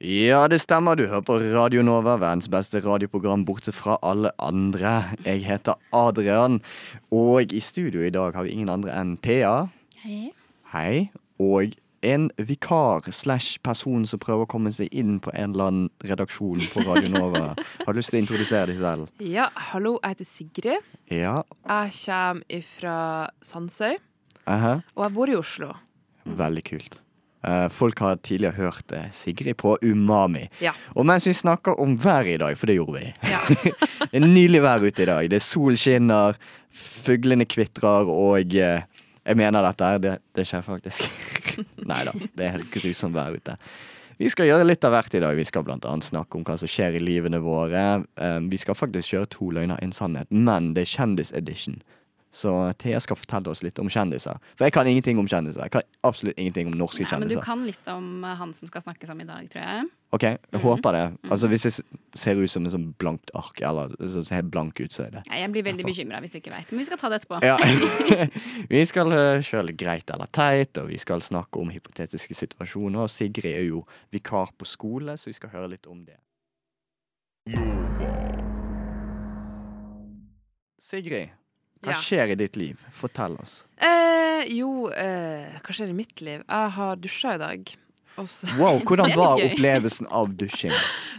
Ja, det stemmer. Du hører på Radio Nova, verdens beste radioprogram bortsett fra alle andre. Jeg heter Adrian, og i studio i dag har vi ingen andre enn Thea. Hei. Hei. Og en vikar slash person som prøver å komme seg inn på en eller annen redaksjon på Radio Nova. Har du lyst til å introdusere deg selv? Ja, hallo, jeg heter Sigrid. Ja. Jeg kommer fra Sandsøy, aha. og jeg bor i Oslo. Veldig kult. Eh, folk har tidligere hørt eh, Sigrid på Umami. Ja. Og mens vi snakker om været i dag, for det gjorde vi Ja. Det er nydelig vær ute i dag. Det er sol skinner, fuglene kvitrer, og eh, jeg mener dette her. Det, det skjer faktisk. Nei da, det er helt grusomt vær ute. Vi skal gjøre litt av hvert i dag. Vi skal annet snakke om hva som skjer i livene våre. Vi skal faktisk kjøre to løgner, en sannhet, men det er kjendisedition. Så Thea skal fortelle oss litt om kjendiser. For jeg kan ingenting om kjendiser. Jeg kan absolutt ingenting om norske Nei, men du kan litt om eh, han som skal snakkes om i dag, tror jeg. Ok, jeg Mhm. håper det. Altså Hvis jeg ser ut som en sånn blankt ark, eller så ser helt blank ut, så er det Nei, jeg blir veldig bekymra hvis du ikke veit, men vi skal ta det etterpå. ja. Vi skal uh, kjøre greit eller teit, og vi skal snakke om hypotetiske situasjoner. Og Sigrid er jo vikar på skole, så vi skal høre litt om det. Sigrid, hva skjer i ditt liv? Fortell oss. Eh, jo, eh, hva skjer i mitt liv? Jeg har dusja i dag. Wow, hvordan var opplevelsen av dusjing?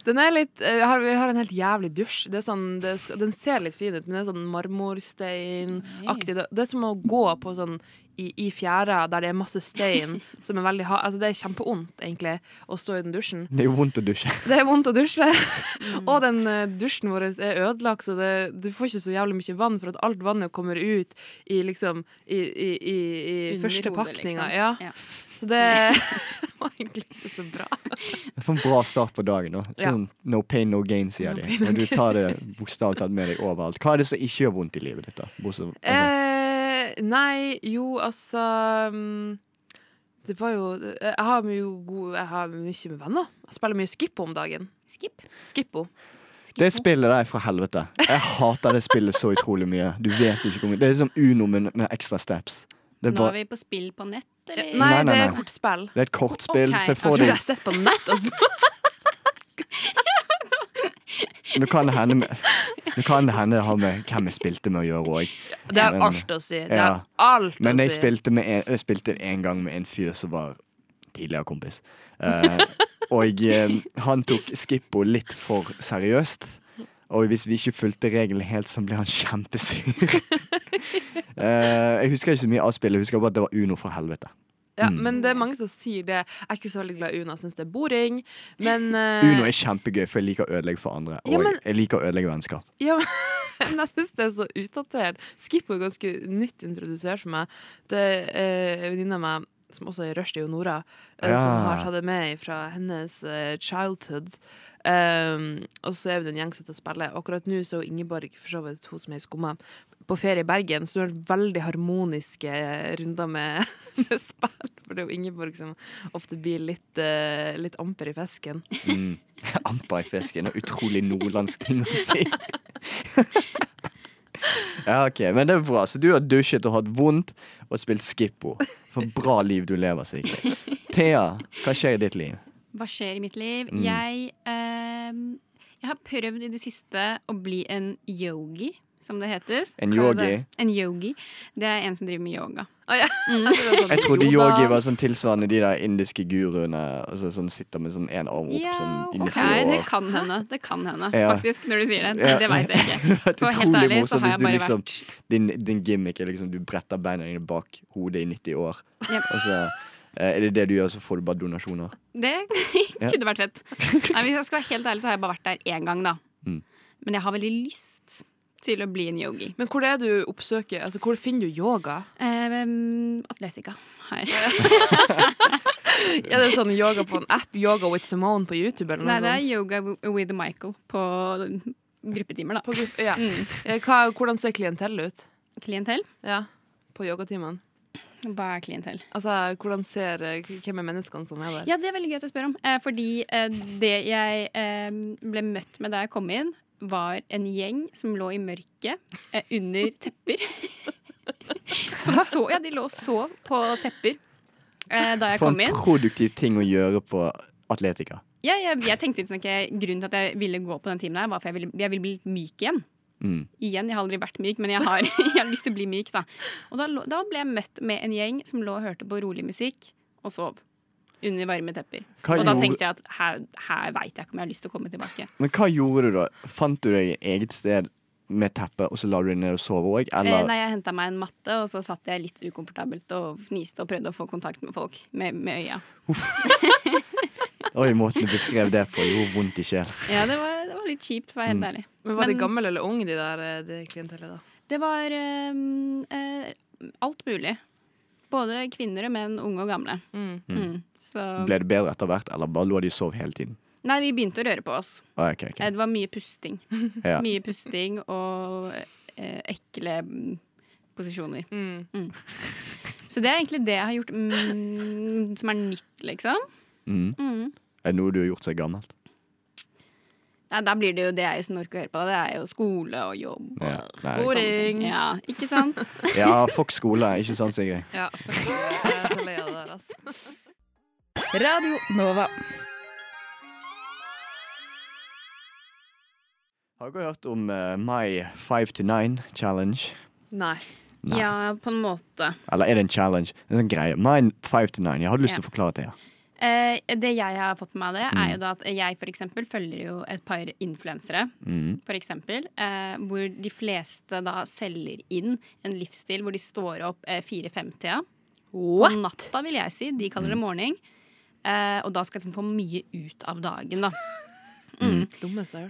den er litt vi har, Vi har en helt jævlig dusj. Det er sånn, det den ser litt fin ut, men det er sånn marmorsteinaktig. Det, det er som å gå på sånn i, i fjæra der det er masse stein som er veldig Altså, det er kjempeondt, egentlig, å stå i den dusjen. Det er jo vondt å dusje. Det er vondt å dusje. Og den eh, dusjen vår er ødelagt, så det, du får ikke så jævlig mye vann for at alt vannet kommer ut i liksom I, i, i, i første pakninga. liksom. Ja. Ja. Så det var egentlig ikke så bra. For en bra start på dagen. da Ja. sånn, No pain, no gain, sier No de. pain, no Og du tar det bokstavelig talt med deg overalt. Hva er det som ikke gjør vondt i livet ditt? da? Bortsett, Eh, nei, jo, altså mm, Det var jo Jeg har mye, god, Jeg har mye med venner. Jeg spiller mye Skippo om dagen. Skip. Skippo. det spillet der er fra helvete. Jeg hater det spillet så utrolig mye. Du vet ikke hvor mye Det er som Uno men med ekstra steps. Det er, Nå er vi på spill på nett, eller? Nei, Nei, nei, det er kortspill. det er et kortspill. Okay. Se Jeg for tror deg jeg har sett på nett. Altså. Nå kan det hende med- Nå kan det hende det har med hvem jeg spilte med å gjøre òg. Det har alt å si. Det Ja. har alt Men jeg spilte, med en, jeg spilte en gang med en fyr som var tidligere kompis. Uh, og eh, han tok Skippo litt for seriøst. Og hvis vi ikke fulgte reglene helt, så ble han kjempesur. Eh, jeg husker ikke så mye av spillet, jeg husker bare at det var Uno fra helvete. Ja, Mm. men det er mange som sier det. Jeg er ikke så veldig glad i Uno. Jeg syns det er boring. Men uh... Uno er kjempegøy, for jeg liker å ødelegge for andre. Og Ja, men- jeg liker å ødelegge vennskap. Ja, men jeg syns det er så utdatert. Skipper er ganske nytt introdusert for meg. Det er en venninne av meg som også er rushdie, og Nora, eh, Ja. som har tatt det med fra hennes eh, childhood. Um, og så er hun en gjeng som spiller. Akkurat nå så er Ingeborg, for så vidt hun som er i Skumma, på ferie i Bergen, så det er veldig harmoniske runder med, med spill. For det er jo Ingeborg som ofte blir litt, uh, litt amper i fisken. Mm. Amper i fisken. Er utrolig nordlandsk ting å si. ja, ok, Men det er bra. Så du har dusjet og hatt vondt og spilt Skippo. For bra liv du lever, Sigrid. Thea, hva skjer i ditt liv? Hva skjer i mitt liv? Mm. Jeg, ehm, jeg har prøvd i det siste å bli en yogi, som det hetes. En yogi? En yogi. Det er en som driver med yoga. Oh, ja. Jeg trodde yogi var sånn tilsvarende de der indiske guruene. Altså sånn Sitter med sånn en arm opp Ja, sånn okay, det kan hende. Det kan hende, Ja. faktisk, når du sier det. Ja. Det veit jeg ikke. For helt utrolig ærlig så har jeg bare liksom vært din, din gimmick er liksom du bretter beina dine bak hodet i 90 år, Yep. og så eh, er det det du gjør, så får du bare donasjoner. Det kunne vært fett. Nei, hvis jeg skal være helt ærlig, så har jeg bare vært der én gang, da. Mm. Men jeg har veldig lyst til å bli en yogi. Men hvor er du oppsøker? Altså, hvor finner du yoga? Eh, Atletica her. Er det sånn yoga på en app? Yoga with Simone på YouTube? Nei, det er yoga with Michael på gruppetimer, da. På gruppe, ja. Mm. Eh, Hva, hvordan ser klientellet ut? Klientell? Ja, på yogatimene? Hva er klientell? Altså, hvordan ser eh, Hvem er menneskene som er der? Ja, det er veldig gøy at du spør om. Eh, fordi eh, det jeg eh, ble møtt med da jeg kom inn, var en gjeng som lå i mørket eh, under tepper. som så Ja, de lå og sov på tepper eh, da jeg For kom en produktiv ting å gjøre på Atletica. Ja, jeg, jeg tenkte liksom ikke Grunnen til at jeg ville gå på den timen, der var for jeg ville, jeg ville bli litt myk igjen. Mm. Igjen, jeg har aldri vært myk, men jeg har, jeg har lyst til å bli myk. Da Og da, da ble jeg møtt med en gjeng som lå og hørte på rolig musikk og sov. Under varme tepper. Hva og da gjorde- tenkte jeg at her, her veit jeg ikke om jeg har lyst til å komme tilbake. Men hva gjorde du da? Fant du deg eget sted med teppe, og så la du deg ned og sove òg? Eh, Eller nei, jeg henta meg en matte, og så satt jeg litt ukomfortabelt og fniste og prøvde å få kontakt med folk med, med øya. Oi, måten du beskrev det på, gjorde vondt i sjel. Ja, det var, det var litt kjipt, for å være helt Mm. ærlig. Men Var de gammel eller unge, de der de det klientellet? da? Det var eh, eh, alt mulig. Både kvinner og menn, unge og gamle. Mm. Mm. Så Ble det bedre etter hvert, eller bare lå de og sov hele tiden? Nei, vi begynte å røre på oss. Ah, okay, ok. Eh, Det var mye pusting. Ja. Mye pusting og eh, ekle mm, posisjoner. Mm. Så det er egentlig det jeg har gjort mm, som er nytt, liksom. Mm. Mm. Er det noe du har gjort seg gammelt? Nei, da blir det jo det jeg som orker å høre på. Det er jo skole og jobb og Ja, nei. boring. Ja, ikke sant? Ja, fuck skole, ikke sant, Sigrid? Ja, faktisk. Jeg er så lei av det der, altså. Radio Nova. Har dere hørt om uh, My 5 to 9 challenge? Nei. Nei. Ja, på en måte. Eller er det en challenge? En sånn greie. My 5 to 9. Jeg hadde lyst til Ja. å forklare det. Ja. Eh, det jeg har fått med meg av det, er Mm. jo da at jeg for eksempel følger jo et par influensere. Mm. for eksempel, eh, hvor de fleste da selger inn en livsstil hvor de står opp eh, fire-fem-tida. På natta, vil jeg si. De kaller det morgen. Eh, og da skal jeg liksom få mye ut av dagen, da. Mm.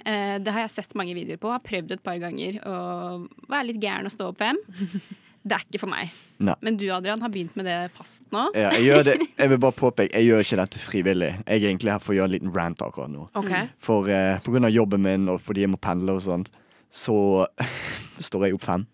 Eh, det har jeg sett mange videoer på. Har prøvd et par ganger å være litt gæren og stå opp fem. Det er ikke for meg. Nei. Men du, Adrian, har begynt med det fast nå. Ja, jeg, gjør det, jeg vil bare påpeke, jeg gjør ikke dette frivillig. Jeg er egentlig her for å gjøre en liten rant akkurat nå. Okay. For eh, på grunn av jobben min og fordi jeg må pendle og sånt, så står jeg opp fem.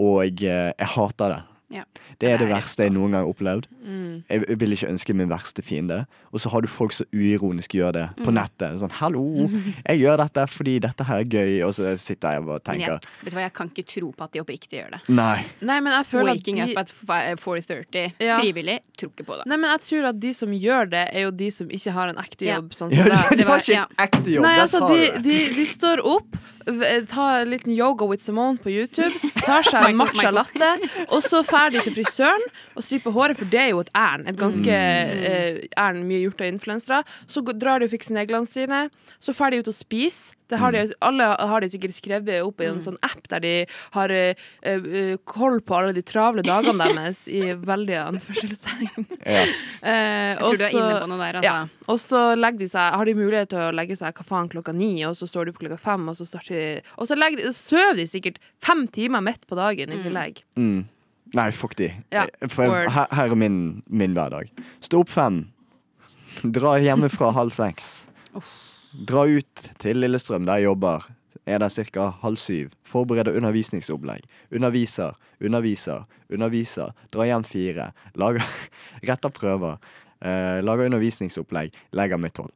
Og eh, jeg hater det. Ja. Det er det Det er verste jeg noen gang har opplevd. Mm. Jeg vil ikke ønske min verste fiende. Og så har du folk som uironisk gjør det på Mm. nettet. Sånn 'hallo, jeg gjør dette fordi dette her er gøy', og så sitter jeg og tenker jeg, vet du hva, jeg kan ikke tro på at de oppriktig gjør det. Nei. Nei, men jeg føler at de up at 4.30 Ja. frivillig, tror ikke på det. Nei, men jeg tror at de som gjør det, er jo de som ikke har en ekte Ja. jobb. Sånn Ja, som deg. det var var- ikke ja. en ekte jobb. Nei, altså, de, de, de står opp, v- tar en liten yoga with Simone på YouTube, tar seg en matcha latte, og så drar de til frisøren og stryper håret, for det er jo et ærend. Et ganske eh, ærend, mye gjort av influensere. Så drar de og fikser neglene sine, så drar de ut og spiser. Det har de, alle har de sikkert skrevet opp i en sånn app der de har eh, koll på alle de travle dagene deres, i veldig anførselstegn. Ja. Eh, Jeg tror også, du er inne på noe der, altså. ja. Og så legger de seg, har de mulighet til å legge seg hva faen klokka ni, og så står de opp klokka fem, og så, starter de, og så legger de, sover de sikkert fem timer midt på dagen i tillegg. Mm. Nei, fuck de. Ja, For her, her er min, min hverdag. Stå opp fem. Dra hjemmefra halv seks. Dra ut til Lillestrøm, der jeg jobber. Er der ca. halv syv. Forbereder undervisningsopplegg. Underviser, underviser, underviser. Dra hjem fire. Lager, retter prøver. Eh, lager undervisningsopplegg. Legger meg tolv.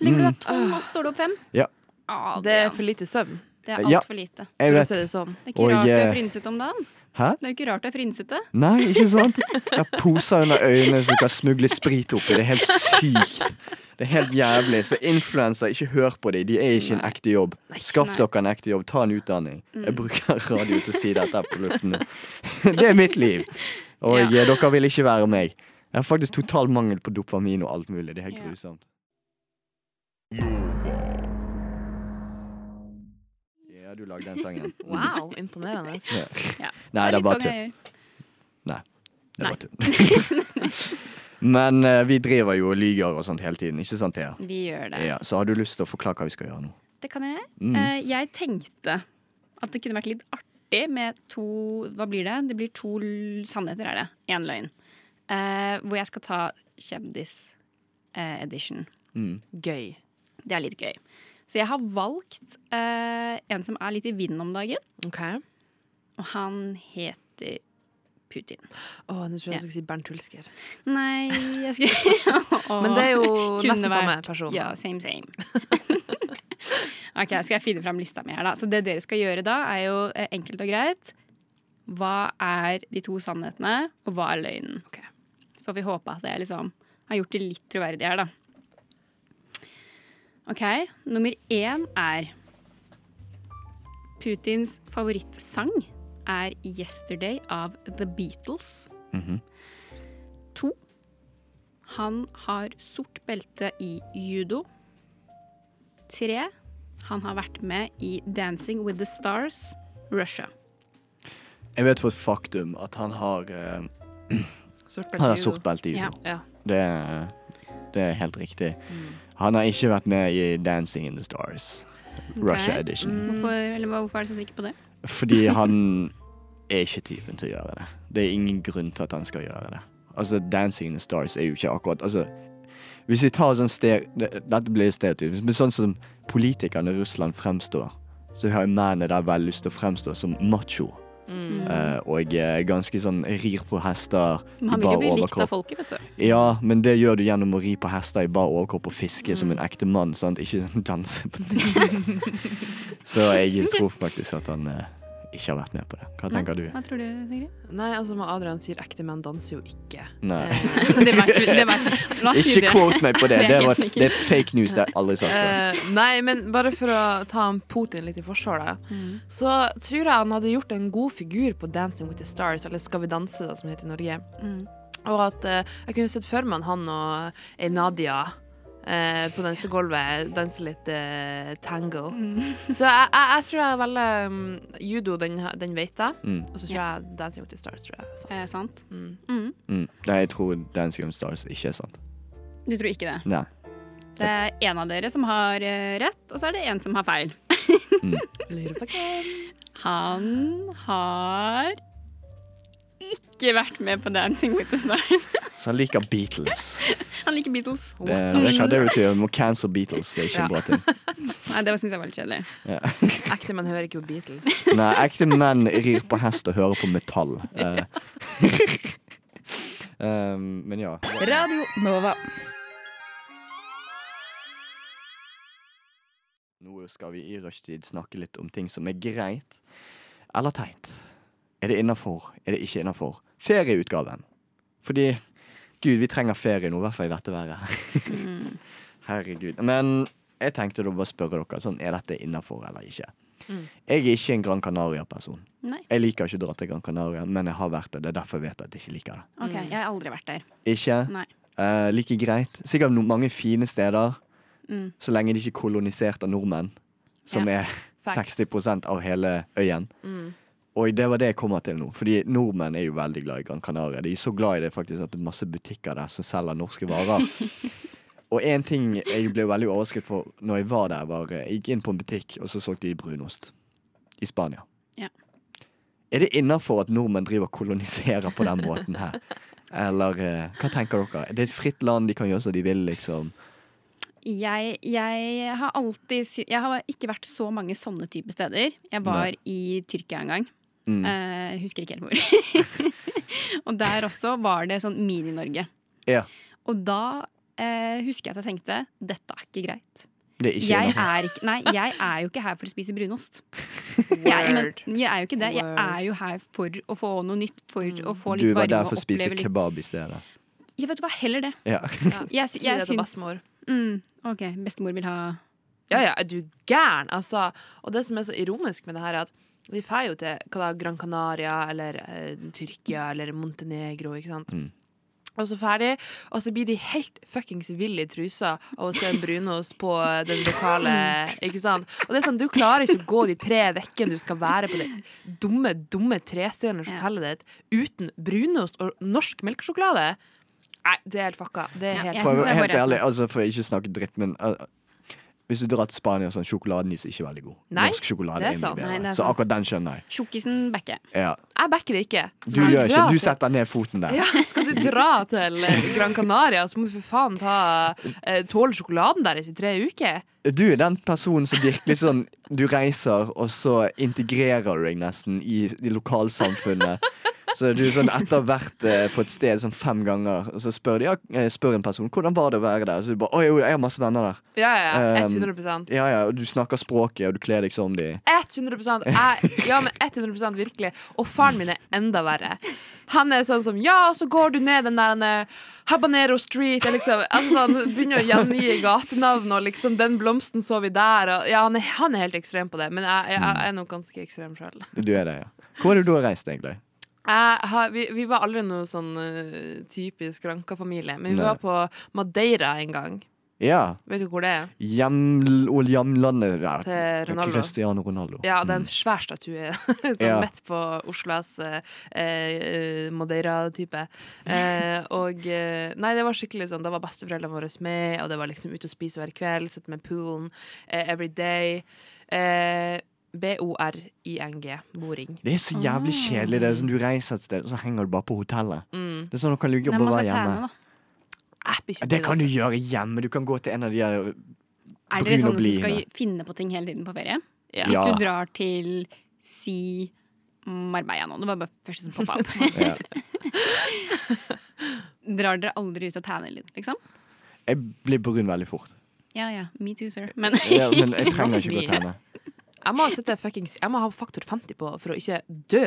Legger du deg tolv, og står du opp fem? Ja. Ah, Det er for lite søvn, det er Ja. altfor lite. Jeg vet. det sånn. Er ikke rart du er frynset frynsete om dagen. Hæ? Det er jo ikke rart det er frynsete. Nei, ikke sant? Jeg har poser under øynene som du kan smugle sprit oppi. Det er helt sykt. Det er helt jævlig. Så influenser, ikke hør på dem. De er ikke en ekte jobb. Skaff dere en ekte jobb. Ta en utdanning. Mm. Jeg bruker radio til å si dette på luften nå. Det er mitt liv. Og Ja. eh, dere vil ikke være meg. Jeg har faktisk total mangel på dopamin og alt mulig. Det er helt Ja. grusomt. Ja, du lagde den sangen. Wow, imponerende. Ja. Ja. Nei, det er bare tull. Nei. Det er bare tull. Men uh, vi driver jo og lyver og sånt hele tiden, ikke sant Thea? Vi gjør det. Ja, så har du lyst til å forklare hva vi skal gjøre nå? Det kan jeg. Mm. Uh, jeg tenkte at det kunne vært litt artig med to Hva blir det? Det blir to sannheter, er det. Én løgn. Uh, hvor jeg skal ta kjendis-edition. Mm. Gøy. det er litt gøy. Så jeg har valgt eh, en som er litt i vinden om dagen, Okay. og han heter Putin. Å, nå tror jeg Ja. jeg skulle si Bernt Hulsker. Nei, jeg skal Men det er jo nesten nesten samme person. Ja, same, same. ok, skal jeg finne fram lista mi her, da. Så det dere skal gjøre da, er jo eh, enkelt og greit. Hva er de to sannhetene, og hva er løgnen? Okay. Så får vi håpe at jeg liksom har gjort det litt troverdig her, da. OK, nummer én er Putins favorittsang er 'Yesterday' av The Beatles. Mhm. To. Han har sort belte i judo. Tre. Han har vært med i 'Dancing with the Stars', Russia. Jeg vet for et faktum at han har uh, Sort Han har judo. sort belte i judo. Ja. Det, det er helt riktig. Mm. Han har ikke vært med i Dancing in the Stars. Russia okay. edition. Hvorfor, eller hvorfor er du så sikker på det? Fordi han er ikke typen til å gjøre det. Det er ingen grunn til at han skal gjøre det. Altså, Dancing in the Stars er jo ikke akkurat Altså, hvis vi tar sånn stere, Dette blir stereotypisk, men sånn som politikerne i Russland fremstår, så har mennene der vel lyst til å fremstå som macho. Mm. eh, og eh, ganske sånn rir på hester Men i han vil jo bli likt av folket, vet du. Ja, men det gjør du gjennom å ri på hester i bar overkropp og fiske som en Mm. ekte mann, sant? ikke sånn danse på ting. Så jeg tror faktisk at han eh, ikke har vært med på det. Hva tenker du? Hva tror du, Sigrid? Nei, altså med Adrian sier ekte menn danser jo ikke. Nei. Eh, Det vet vi. Det vet vi. La oss si Ikke det. quote meg på det. Det var, det er fake news. Det har jeg aldri sagt. Eh, nei, men bare for å ta Putin litt i forsvaret, Mm. så tror jeg han hadde gjort en god figur på Dancing with the Stars, eller Skal vi danse, da, som heter i Norge. Mm. Og at uh, jeg kunne sett for meg han og Nadia eh, på dansegulvet danse litt eh, tango. Mm. Så jeg, jeg, jeg tror jeg velger um, judo, den, den vet jeg. Mm, Og så tror jeg Dancing with the Stars. tror jeg. Så. Eh, sant? Mm. Mm. mm. Nei, jeg tror Dancing with the Stars ikke er sant. Du tror ikke det? Nei. Det er en av dere som har eh, rett, og så er det en som har feil. Lurer på hvem. Han har ikke vært med på Dancing with the Stars. Så han liker Beatles. Han liker Beatles. Det, det hva det betyr. Må cancel Beatles. Det er ikke Ja. en bra ting. Nei, det syns jeg var litt kjedelig. Ja. Ekte menn hører ikke på Beatles. Nei, ekte menn rir på hest og hører på metall. Ja. um, men ja. Radio Nova. Nå skal vi i rushtid snakke litt om ting som er greit eller teit. Er det innafor? Er det ikke innafor? Ferieutgaven. Fordi Gud, vi trenger ferie nå, i hvert fall i dette været. Mm. Herregud. Men jeg tenkte da bare spørre dere sånn, er dette innafor eller ikke. Mm. Jeg er ikke en Gran Canaria-person. Jeg liker ikke å dra til Gran Canaria, men jeg har vært der. Det er derfor jeg vet at jeg ikke liker det. OK, jeg har aldri vært der. Ikke? Nei. Eh, like greit. Sikkert mange fine steder, Mm. så lenge de ikke er kolonisert av nordmenn, som Ja. er Facts. 60% av hele øyen. Mm. Og det var det jeg kommer til nå. Fordi nordmenn er jo veldig glad i Gran Canaria. De er så glad i det faktisk at det er masse butikker der som selger norske varer. og en ting jeg ble veldig overrasket på når jeg var der, var eh, Jeg gikk inn på en butikk, og så solgte de brunost. I Spania. Ja. Er det innafor at nordmenn driver og koloniserer på den måten her? Eller eh, hva tenker dere? Det er et fritt land, de kan gjøre som de vil, liksom. Jeg, jeg har alltid Jeg har ikke vært så mange sånne type steder. Jeg var i Tyrkia en gang. Mm. Eh, Jeg husker ikke helt hvor. og der også var det sånn Mini-Norge. Ja. Og da eh, husker jeg at jeg tenkte dette er ikke greit. Det er ikke Jeg er, ikke, nei, jeg er jo ikke her for å spise brunost. Jeg, men, jeg er jo ikke det. Jeg er jo her for å få noe nytt, for å få Du var der for å spise litt kebab i stedet. Jeg vet du hva, heller det. Ja. Ja. Jeg, sy- jeg syns bestemor. mm, OK, bestemor vil ha Ja, ja, er du gæren? Altså, og det som er så ironisk med det her, er at vi drar jo til hva da, Gran Canaria eller eh, Tyrkia eller Montenegro, ikke sant? Mm. Og så ferdig, og så blir de helt fuckings ville i trusa av å se en brunost på den lokale Ikke sant? Og det er sånn, du klarer ikke å gå de tre ukene du skal være på det dumme, dumme trestjerners Ja. hotellet ditt uten brunost og norsk melkesjokolade. Nei, det er helt fucka. Det er Ja, helt jeg det være er helt ærlig, altså for å ikke snakke dritt, men uh, Hvis du drar til Spania, sånn sjokoladenis er ikke veldig god. Nei, Norsk sjokolade det er er, mye Nei, bedre. er så akkurat den skjønner jeg. Tjukkisen backer. Ja. Jeg backer det ikke. Du gjør ikke Du setter ned foten der. Ja, skal du dra til Gran Canaria, så må du for faen ta eh, tåle sjokoladen deres i tre uker. Du er den personen som virkelig sånn Du reiser, og så integrerer du deg nesten i, i lokalsamfunnet. Så du sånn etter hvert eh, på et sted sånn fem ganger, og så spør de ja, eh, spør en person hvordan var det å være der. Så du bare Å jo, jeg har masse venner der. Ja, ja, ja. Um, 100 Ja ja, og du snakker språket, og du kler deg som de. 100 jeg, Ja, men 100 virkelig. Og faren min er enda verre. Han er sånn som Ja, og så går du ned den der eh, Habanero Street liksom, altså, han Begynner å gjengi gatenavn og liksom Den blomsten så vi der. Og, ja, han er, han er helt ekstrem på det, men jeg, jeg, jeg er nok ganske ekstrem sjøl. Du er det, ja. Hvor er det du har reist, egentlig? Vi, vi var aldri noe sånn uh, typisk Ranka-familie, men vi Nei. var på Madeira en gang. Ja. Vet du hvor det er? Hjem, hjemlandet der. Til Ronaldo. Cristiano Ronaldo. Ja, det er Mm. en svær statue sånn Ja. midt på Oslos eh, eh, Madeira-type. Eh, og eh, Nei, det var skikkelig sånn. Da var besteforeldrene våre med, og det var liksom ute og spise hver kveld, sitte med poolen eh, every day. Eh, B-o-r-i-n-g. Boring. Det er så jævlig kjedelig. Det er sånn Du reiser et sted, og så henger du bare på hotellet. Mm. Det er sånn Du kan ligge og bare være hjemme. trene, Det kan du altså. gjøre hjemme. Du kan gå til en av de der Er dere sånne som skal finne på ting hele tiden på ferie? Ja. Hvis du drar til si Marbella nå, det var bare første som poppa opp. ja. Drar dere aldri ut og tanner litt, liksom? Jeg blir brun veldig fort. Ja ja, me too, sir. Men Ja, men jeg trenger ikke gå Mye. Jeg må, fuckings, jeg må ha faktor 50 på for å ikke dø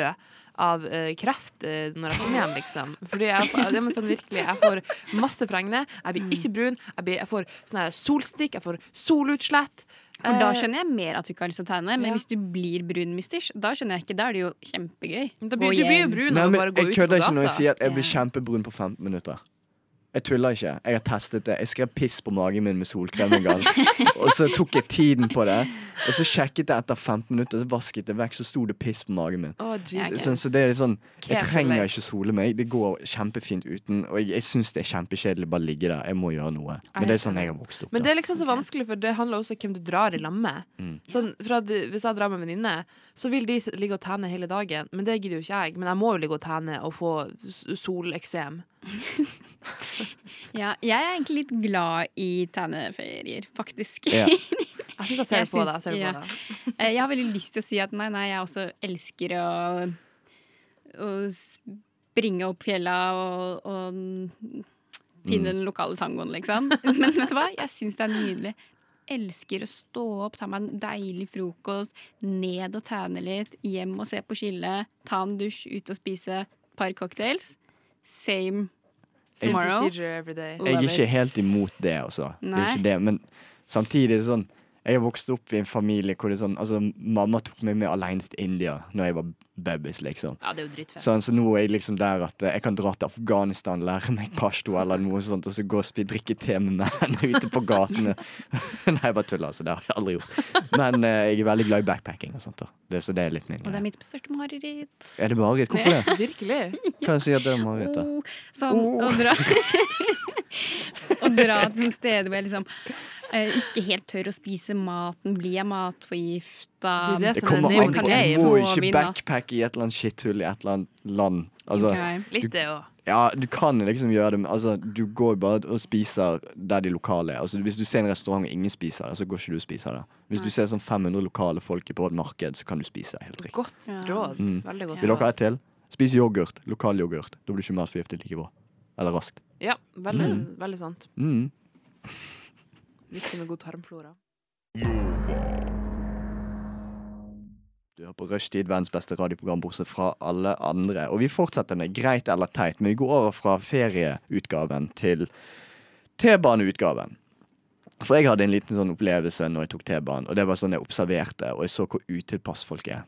av uh, kreft uh, når jeg kommer hjem, liksom. Fordi jeg, er sånn virkelig, jeg får masse fregner, jeg blir ikke brun, jeg, blir, jeg får sånn solstikk, jeg får solutslett. For da Eh, skjønner jeg mer at du ikke har lyst til å tegne. Men Ja. hvis du blir brun, misters, da skjønner jeg ikke. Da er det jo kjempegøy. Da blir, du blir jo brun Nei, å men bare gå jeg ut på kødder ikke når jeg sier at jeg blir kjempebrun på 15 minutter. Jeg tuller ikke. Jeg har testet det. Jeg skrev piss på magen min med solkrem en gang. Og så tok jeg tiden på det, og så sjekket jeg etter 15 minutter, så vasket jeg vekk, så sto det piss på magen min. Oh, Jesus. Sånn, så det er litt sånn Jeg trenger ikke sole meg. Det går kjempefint uten. Og jeg, jeg syns det er kjempekjedelig bare ligge der. Jeg må gjøre noe. Men det er sånn jeg har vokst opp. Men det er liksom så vanskelig, for det handler også om hvem du drar i lag med. Mm. Sånn, hvis jeg drar med en venninne, så vil de ligge og tene hele dagen. Men det gidder jo ikke jeg. Men jeg må jo ligge og tene og få soleksem. Ja, jeg er egentlig litt glad i tegneferier, faktisk. Ja. Jeg syns jeg ser Jeg det på deg. Jeg, det ja. Eh, Jeg har veldig lyst til å si at nei, nei, jeg også elsker å, å springe opp fjella og, og finne den lokale tangoen, liksom. Men vet du hva? Jeg syns det er nydelig. Elsker å stå opp, ta meg en deilig frokost, ned og tæne litt, hjem og se på skillet, ta en dusj, ut og spise et par cocktails. Same tomorrow. day. Jeg er ikke helt imot det, altså. Det er ikke det, men samtidig er sånn Jeg har vokst opp i en familie hvor det sånn Altså, mamma tok meg med alene til India Når jeg var babys, liksom. Ja, det er jo dritfett. Sånn, så nå er jeg liksom der at eh, jeg kan dra til Afghanistan, lære meg pashto eller noe sånt, og så gå og spille drikke te med menn ute på gatene. Nei, jeg bare tuller, altså. Det har jeg aldri gjort. Men eh, jeg er veldig glad i backpacking og sånt. da det, Så det er litt min Og det er mitt største mareritt. Er det mareritt? Hvorfor det? Virkelig. Kan sier det er mareritt? da? Oh, sånn å dra Å dra til et steder hvor jeg liksom ikke helt tør å spise maten. Blir jeg matforgifta? Det det Det er kommer an på. Du må i ikke backpacke i et eller annet skitthull i et eller annet land. Altså, okay. Litt det òg. Ja, du kan liksom gjøre det, men altså, du går bare og spiser der de lokale er. Altså, hvis du ser en restaurant og ingen spiser det, så går ikke du og spiser det. Hvis du ser sånn 500 lokale folk på et marked, så kan du spise det helt riktig. Godt råd. Mm. Veldig godt Vil dere ha et til? Spis yoghurt. Lokal yoghurt. Da blir du ikke matforgiftet like bra. Eller raskt. Ja, veldig, Mm. veldig sant. Mm. Viktig med god tarmflora. Du hører på Rushtid, verdens beste radioprogram bortsett fra alle andre. Og vi fortsetter med Greit eller teit, men vi går over fra ferieutgaven til T-baneutgaven. For jeg hadde en liten sånn opplevelse når jeg tok T-banen, og det var sånn jeg observerte, og jeg så hvor utilpass folk er.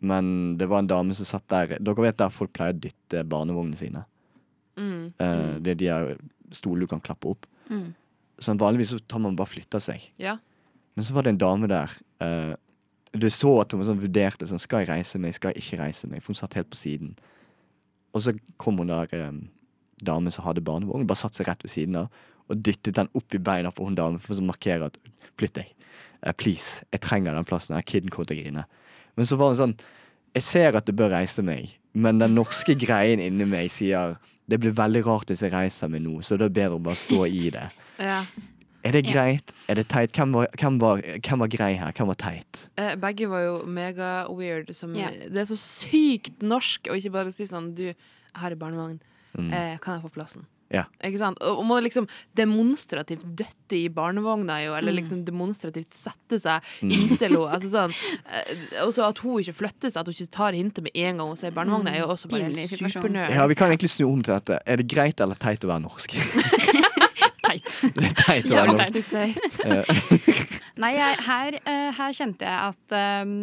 Men det var en dame som satt der Dere vet der folk pleier å dytte barnevognene sine? Mm. Uh, det er de her stolene du kan klappe opp. Mm. Sånn Vanligvis så tar man bare flytter seg. Ja. Men så var det en dame der. Uh, du så at hun sånn vurderte sånn, Skal jeg reise meg, skal jeg ikke reise meg? For hun satt helt på siden. Og så kom hun der um, dame som hadde barnevogn, bare satte seg rett ved siden av. og dyttet den opp i beina på hun damen for å markere at Flytt deg. Uh, please. Jeg trenger den plassen her. Kiden kommer til å grine. Men så var hun sånn Jeg ser at du bør reise meg, men den norske greien inni meg sier det blir veldig rart hvis jeg reiser meg nå, så det er bedre å bare stå i det. Ja. Er det greit? Er det teit? Hvem var, hvem var, hvem var grei her? Hvem var teit? Eh, begge var jo mega weird. Som, Ja. Det er så sykt norsk å ikke bare si sånn Du, jeg har en barnevogn. Mm. Eh, kan jeg få plassen? Ja. Ikke sant? Og, og må liksom demonstrativt døtte i barnevogna, jo, Mm. eller liksom demonstrativt sette seg inntil henne. Altså sånn, eh, og så at hun ikke flytter seg, at hun ikke tar hintet med en gang hun ser barnevogna, er jo også bare Pinlig helt situasjon. supernerd. Ja, Vi kan egentlig snu om til dette. Er det greit eller teit å være norsk? Teit. Teit å være norsk. Nei, jeg, her, eh, her kjente jeg at um,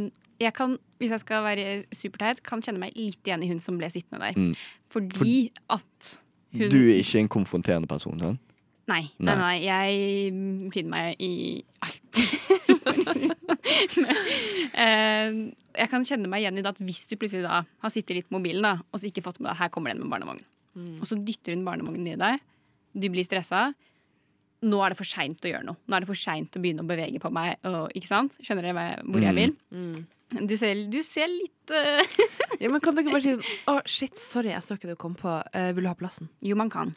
jeg kan, hvis jeg skal være superteit, kan kjenne meg litt igjen i hun som ble sittende der. Mm. Fordi at hun Du er ikke en konfronterende person, Sånn? Nei, nei, Nei. nei. Jeg finner meg i alt. Men, uh, jeg kan kjenne meg igjen i det at hvis du plutselig da har sittet litt på mobilen, da, og så ikke fått med deg her kommer den med barnevogn, og så dytter hun barnevognen i deg, du blir stressa. Nå er det for seint å gjøre noe. Nå er det for seint å begynne å bevege på meg. Og, ikke sant? Skjønner dere hvor jeg vil? Du, ser, du ser litt uh... Ja, men kan du ikke bare si sånn Å, shit, sorry, jeg så ikke du kom på. Uh, vil du ha plassen? Jo, man kan.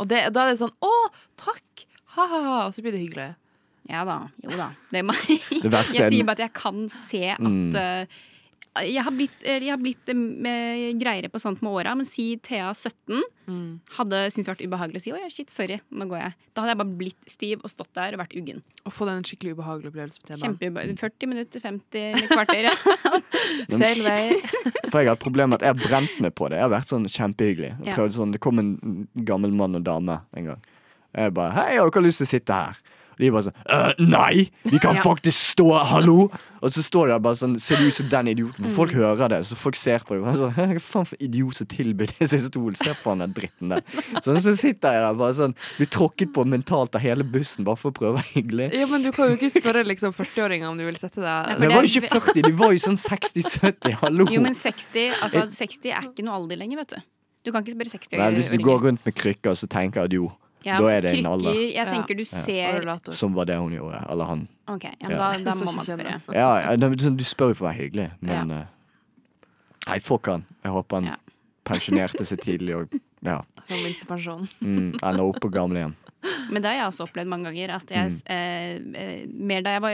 Og det, da er det sånn Å, takk! Ha-ha-ha. Og så blir det hyggelig. Ja da. Jo da. Det Jeg er sier bare at jeg kan se at Mm. Jeg har blitt, jeg har blitt eh, med- greiere på sånt med åra, men si Thea 17 hadde syntes det vært ubehagelig å si 'å ja, shit, sorry, nå går jeg'. Da hadde jeg bare blitt stiv og stått der og vært uggen. Å få den skikkelig ubehagelig opplevelse på T-banen. Kjempeubehagelig. 40 minutter, 50 kvarter. Feil vei. For jeg har et problem med at jeg har brent meg på det. Jeg har vært sånn kjempehyggelig. Jeg prøvde sånn, Det kom en gammel mann og dame en gang. Jeg bare 'Hei, har dere lyst til å sitte her?' Og de bare sånn «Øh, 'Nei! Vi kan Ja. faktisk stå! Hallo!' Og så står de der bare sånn Ser det ut som den idioten? For folk hører det, så folk ser på det. Bare sånn, Hva faen for idiot som tilbyr det sin stol? Se på han der dritten der. Så, så sitter jeg der bare sånn Blir tråkket på mentalt av hele bussen bare for å prøve å være hyggelig. Ja, men du kan jo ikke spørre liksom 40-åringer om du vil sette deg Men Det var jo ikke 40, de var jo sånn 60-70. Hallo! Jo, men 60, altså, 60 er ikke noe alder lenger, vet du. Du kan ikke spørre 60 Nei, hvis du går rundt med krykker, så tenker at jo, ja, da er det en alder. Jeg tenker du ser som var det hun gjorde. Eller han. Ok, ja, men Ja. da, da må man spørre. Ja, ja, det- sånn, Du spør jo for å være hyggelig, men eh, Nei, fuck han. Jeg håper han Ja. pensjonerte seg tidlig og ja, minstepensjon. mm, ender opp på gamlehjem. Men det har jeg også opplevd mange ganger. At jeg, Mm. eh, eh, mer da jeg var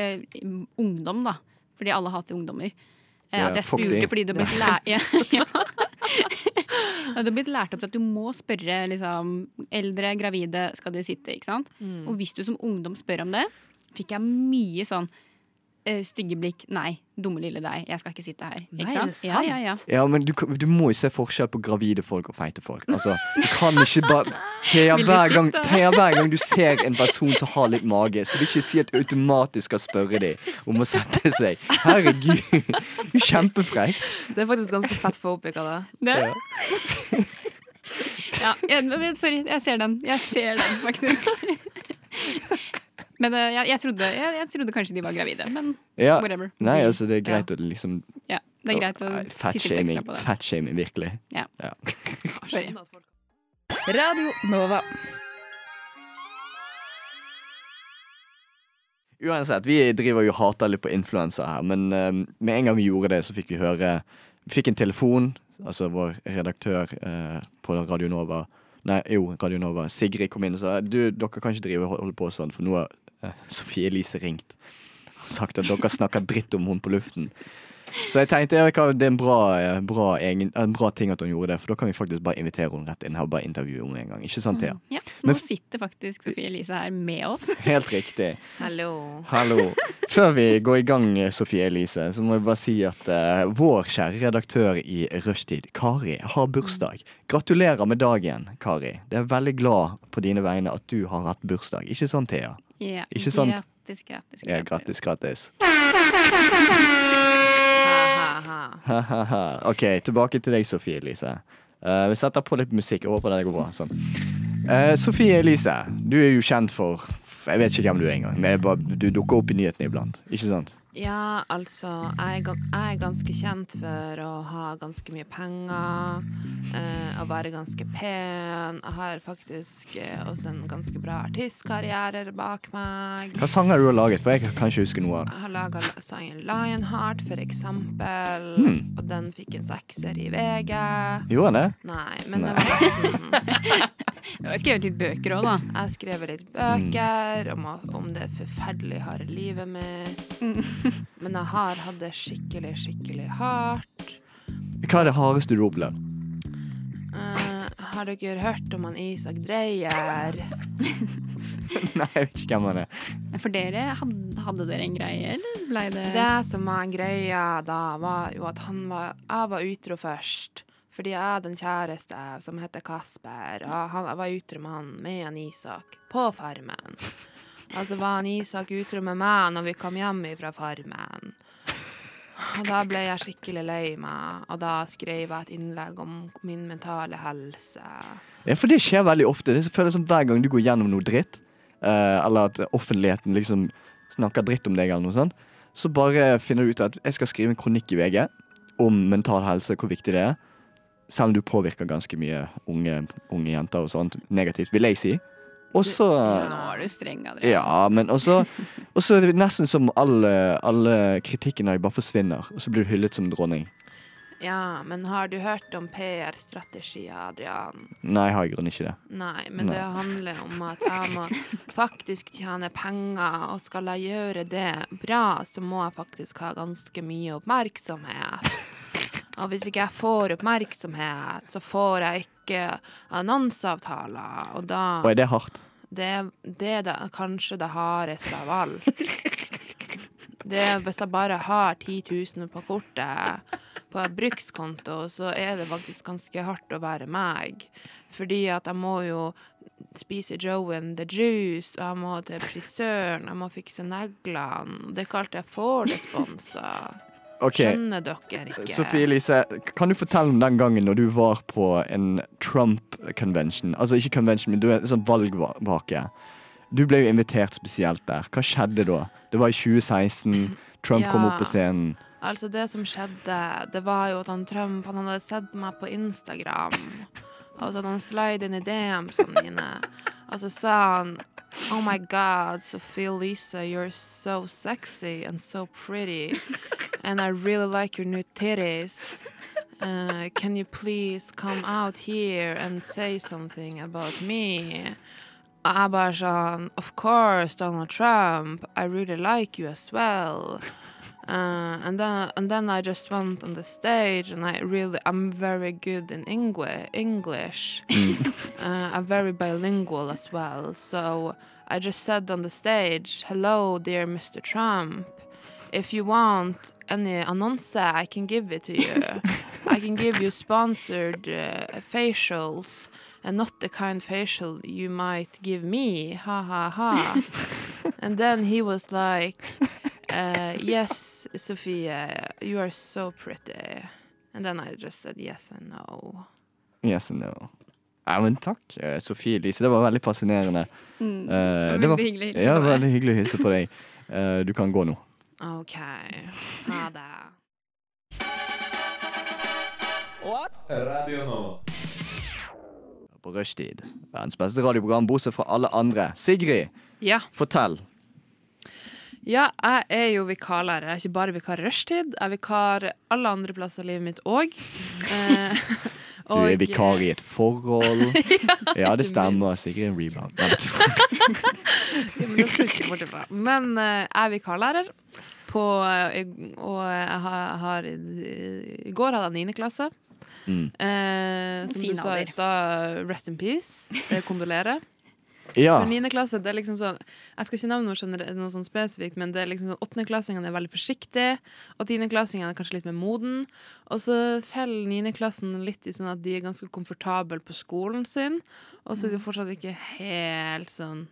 ungdom, da. Fordi alle hater ungdommer. Eh, Ja, at jeg spurte de. fordi du ble ja. Ja, Du har blitt lært opp til at du må spørre liksom, eldre, gravide, skal de sitte, ikke sant? Mm. Og hvis du som ungdom spør om det, fikk jeg mye sånn stygge blikk. Nei, dumme lille deg, jeg skal ikke sitte her. Nei, Ikke er sant? Ja, ja, ja. Ja, men du, du må jo se forskjell på gravide folk og feite folk. Altså, du kan ikke bare Thea, hver gang. Thea, hver gang du ser en person som har litt mage, så vil ikke si at du automatisk skal spørre dem om å sette seg. Herregud, du er kjempefrekk. Det er faktisk ganske fett for av det. Det? Ja. Ja, jeg, sorry, jeg ser den. Jeg ser den, faktisk. Men eh, jeg, jeg, trodde, jeg, jeg trodde kanskje de var gravide, men Ja. whatever. Nei, altså, det er greit å liksom ja, det er greit å titte litt Fatshaming, ekstra på det. fatshaming, virkelig. Sorry. Radio Nova. Uansett, vi driver jo hater litt på influenser her, men eh, med en gang vi gjorde det, så fikk vi høre Vi fikk en telefon, altså vår redaktør uh, på Radio Nova Nei, jo, Radio Nova. Sigrid kom inn og sa Du, dere kan ikke drive holde på sånn, for nå har Sofie Elise ringt og sagt at dere snakker dritt om henne på luften. Så jeg tenkte hva, det er en bra, eh, bra, egen, en bra ting at hun gjorde det, for da kan vi faktisk bare invitere henne rett inn her og bare intervjue henne en gang. Ikke sant, Thea? Ja, så nå Men- sitter faktisk Sofie Elise her med oss. Helt riktig. Hallo. Hallo. Før vi går i gang, Sofie Elise, så må jeg bare si at uh, vår kjære redaktør i Rushtid, Kari, har bursdag. Gratulerer med dagen, Kari. Jeg er veldig glad på dine vegne at du har hatt bursdag. Ikke sant, Thea? Ja, Ikke sant? Gratis, gratis, gratis. Ja, gratis, gratis. OK, tilbake til deg, Sofie Elise. Uh, vi setter på litt musikk. Jeg håper det går bra. Sånn. Uh, Sofie Elise, du er jo kjent for jeg vet ikke hvem du er engang. Men du dukker opp i nyhetene iblant. Ikke sant? Ja, altså jeg er, jeg er ganske kjent for å ha ganske mye penger. Eh, å være ganske pen. Jeg har faktisk eh, også en ganske bra artistkarriere bak meg. Hva sanger du har laget? For jeg kan ikke huske noe av det. Jeg har laga sangen Lionheart, for eksempel. Hmm. Og den fikk en sekser i VG. Gjorde den det? Nei, men Nei. det var nesten Du har skrevet litt bøker òg, da. Jeg har skrevet litt bøker om, om det forferdelig harde livet mitt. Men jeg har hatt det skikkelig, skikkelig hardt. Hva er det hardeste du har opplevd? Eh, har dere hørt om han Isak Dreyer? Nei, jeg vet ikke hvem han er. For dere, hadde, hadde dere en greie, eller blei det Det som var greia da, var jo at han var Jeg var utro først. Fordi jeg hadde en kjæreste som heter Kasper, og han, jeg var utro med han med han Isak på Farmen. Og så var han Isak utro med meg når vi kom hjem fra Farmen. Og da ble jeg skikkelig lei meg, og da skrev jeg et innlegg om min mentale helse. Ja, for det skjer veldig ofte. Det føles som hver gang du går gjennom noe dritt, eh, eller at offentligheten liksom snakker dritt om deg, eller noe sånt, så bare finner du ut at jeg skal skrive en kronikk i VG om mental helse, hvor viktig det er. Selv om du påvirker ganske mye unge, unge jenter og sånt negativt, vil jeg si. Og så Nå er du streng, Adrian. Ja, men også Og så er det nesten som alle, alle kritikken av deg bare forsvinner, og så blir du hyllet som dronning. Ja, men har du hørt om PR-strategier, Adrian? Nei, har i grunnen ikke det. Nei, men Nei. det handler om at jeg må faktisk tjene penger, og skal jeg gjøre det bra, så må jeg faktisk ha ganske mye oppmerksomhet. Og hvis ikke jeg får oppmerksomhet, så får jeg ikke annonseavtaler, og da Og er det hardt? Det, det er da, kanskje det hardeste av alt. Det Hvis jeg bare har 10 000 på kortet, på brukskonto, så er det faktisk ganske hardt å være meg. Fordi at jeg må jo spise Joe and the Juice, og jeg må til frisøren, jeg må fikse neglene. Det er ikke alt jeg får det sponsa. Ok, Skjønner dere ikke? Sofie Elise, kan du fortelle om den gangen når du var på en Trump-convention? Altså ikke convention, men du er en sånn valgvake. Du ble jo invitert spesielt der. Hva skjedde da? Det var i 2016. Trump kom opp på scenen. Altså, det som skjedde, det var jo at han Trump han hadde sett meg på Instagram. Og så hadde han slide in DM-ene mine. Og så sa han Oh my God, Sophie Lisa, you're so sexy and so pretty. And I really like your new titties. Uh, can you please come out here and say something about me? Bare sånn Of course, Donald Trump. I really like you as well. Uh, and then and then I just went on the stage and I really I'm very good in Engli- English. uh, I'm very bilingual as well. So I just said on the stage, "Hello, dear Mr. Trump. If you want any annonce, I can give it to you. I can give you sponsored uh, facials." And not the kind facial you might give me, ha ha ha. and then he was like, uh, yes, Sofie, you are so pretty. And then I just said yes and no. Yes and no. Ja, men takk, eh, Sofie Elise. Det var veldig fascinerende. Mm. Uh, Det var veldig hyggelig å hilse ja, på deg. veldig hyggelig å hilse på deg. Uh, du kan gå nå. OK. Ha det. Radio nå. På rushtid. Verdens beste radioprogram, bortsett fra alle andre. Sigrid, Ja. fortell. Ja, jeg er jo vikarlærer. Jeg er ikke bare vikar i rushtid. Jeg er vikar alle andre plasser i livet mitt òg. Eh, Du er vikar i et forhold. Ja, det stemmer. Sikkert er en rebound. Nei. Ja, men eh, jeg er vikarlærer. På, eh, og jeg har, har I går hadde jeg niendeklasse. Mm. Eh, som Fin du sa i stad, rest in peace. Eh, Kondolerer. Ja. For 9. klasse, det er liksom sånn Jeg skal ikke nevne noe, gener- noe sånn spesifikt, men det er liksom sånn åttendeklassingene er veldig forsiktige, og tiendeklassingene er kanskje litt mer moden. Og så faller niendeklassen litt i sånn at de er ganske komfortable på skolen sin, og så er de fortsatt ikke helt sånn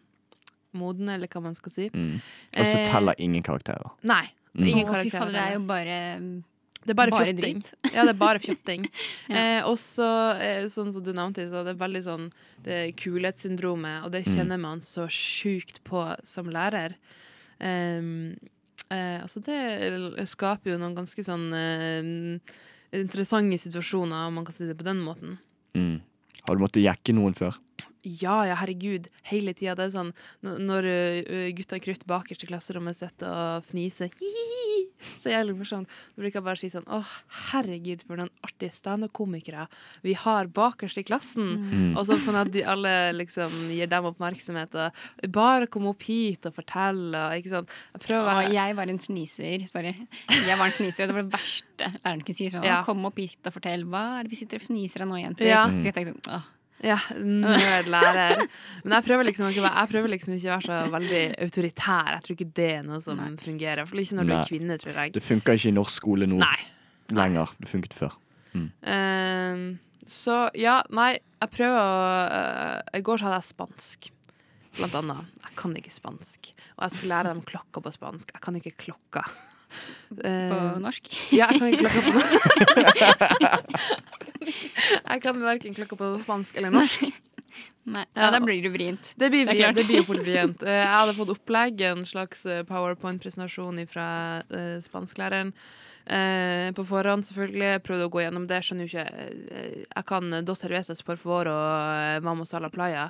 modne, eller hva man skal si. Mm. Og så Eh, teller ingen karakterer. Nei. Mm. Ingen Å, fy karakterer. fader, det er jo bare mm, Det er bare, Bare fjotting. Ja, det er bare fjotting. Ja. eh, og så, eh, sånn som du nevnte, så det er veldig sånn det kulhetssyndromet, og det Mm. kjenner man så sjukt på som lærer. Um, eh, altså det skaper jo noen ganske sånn eh, interessante situasjoner, om man kan si det på den måten. Mm. Har du måttet jekke noen før? Ja, ja, herregud. Hele tida. Det er sånn når uh, gutta krutt bakerst i klasserommet sitter og fniser Hihihi, Så jævlig morsomt. Da bruker jeg bare å si sånn Å, herregud, for noen artige standup-komikere vi har bakerst i klassen. Mm. Og så for at de alle liksom gir dem oppmerksomhet og bare kom opp hit og fortell og ikke sant. Jeg å være jeg var en fniser. Sorry. Jeg var en fniser, og det var det verste læreren kunne si. Sånn, Ja. Kom opp hit og fortell. Hva er det vi sitter og fniser av nå, jenter? Ja. Så jeg tenkte sånn, åh, Ja, nerdlærer. Men jeg prøver liksom ikke, jeg prøver liksom ikke å være så veldig autoritær. Jeg tror ikke det er noe som fungerer. For ikke når du er kvinne, tror jeg. Det funka ikke i norsk skole nå Nei. lenger. Det funket før. Ehm, så ja, nei, jeg prøver å eh, I går så hadde jeg spansk, blant annet. Jeg kan ikke spansk. Og jeg skulle lære dem klokka på spansk. Jeg kan ikke klokka. på Ehm, norsk. ja, jeg kan ikke klokka på Jeg kan verken klokka på spansk eller norsk. Nei, Ja. da blir du vrient. Det blir, Det det blir vrient. Eh, Jeg hadde fått opplegg, en slags eh, powerpoint-presentasjon fra uh, spansklæreren. Eh, på forhånd, selvfølgelig. Jeg prøvde å gå gjennom det. Skjønner jo ikke eh, Jeg kan dos cervezas por favor og eh, mamma sala playa.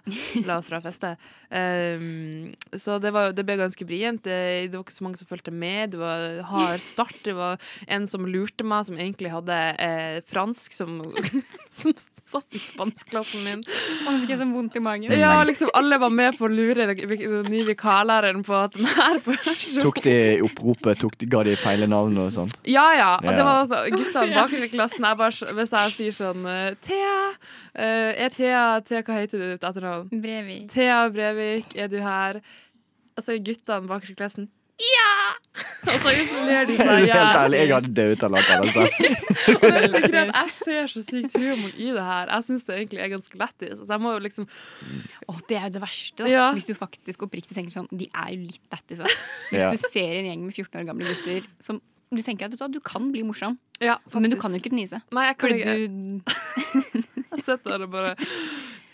La oss dra og feste. Um, så det, var, det ble ganske vrient. Det, det var ikke så mange som fulgte med. Det var hard start. Det var en som lurte meg, som egentlig hadde eh, fransk, som, som satt i spanskklassen min. Han fikk sånn vondt i magen. Ja, liksom alle var med på å lure den den nye vikarlæreren på at den her på Tok de oppropet, tok de, ga de feile navn og sånt? Ja, ja. Og det var altså guttene bak i klassen. Jeg bare, hvis jeg sier sånn eh, Thea, eh, er Thea Thea, hva heter du til etternavn? Brevik. Thea Brevik, er du her? Og så er guttene bak i klassen Ja! Og så ler de seg Helt ærlig, jeg hadde dødd av latter. Altså. Jeg ser så sykt humor i det her. Jeg syns det egentlig er ganske lættis. Så jeg må jo liksom Å, det er jo det verste, da. Ja. Hvis du faktisk oppriktig tenker sånn De er jo litt lættis. Hvis Ja. du ser en gjeng med 14 år gamle gutter som du tenker at du, du kan bli morsom, Ja, men du kan jo ikke fnise. Nei, jeg kan Fordi ikke. du Jeg sitter der og bare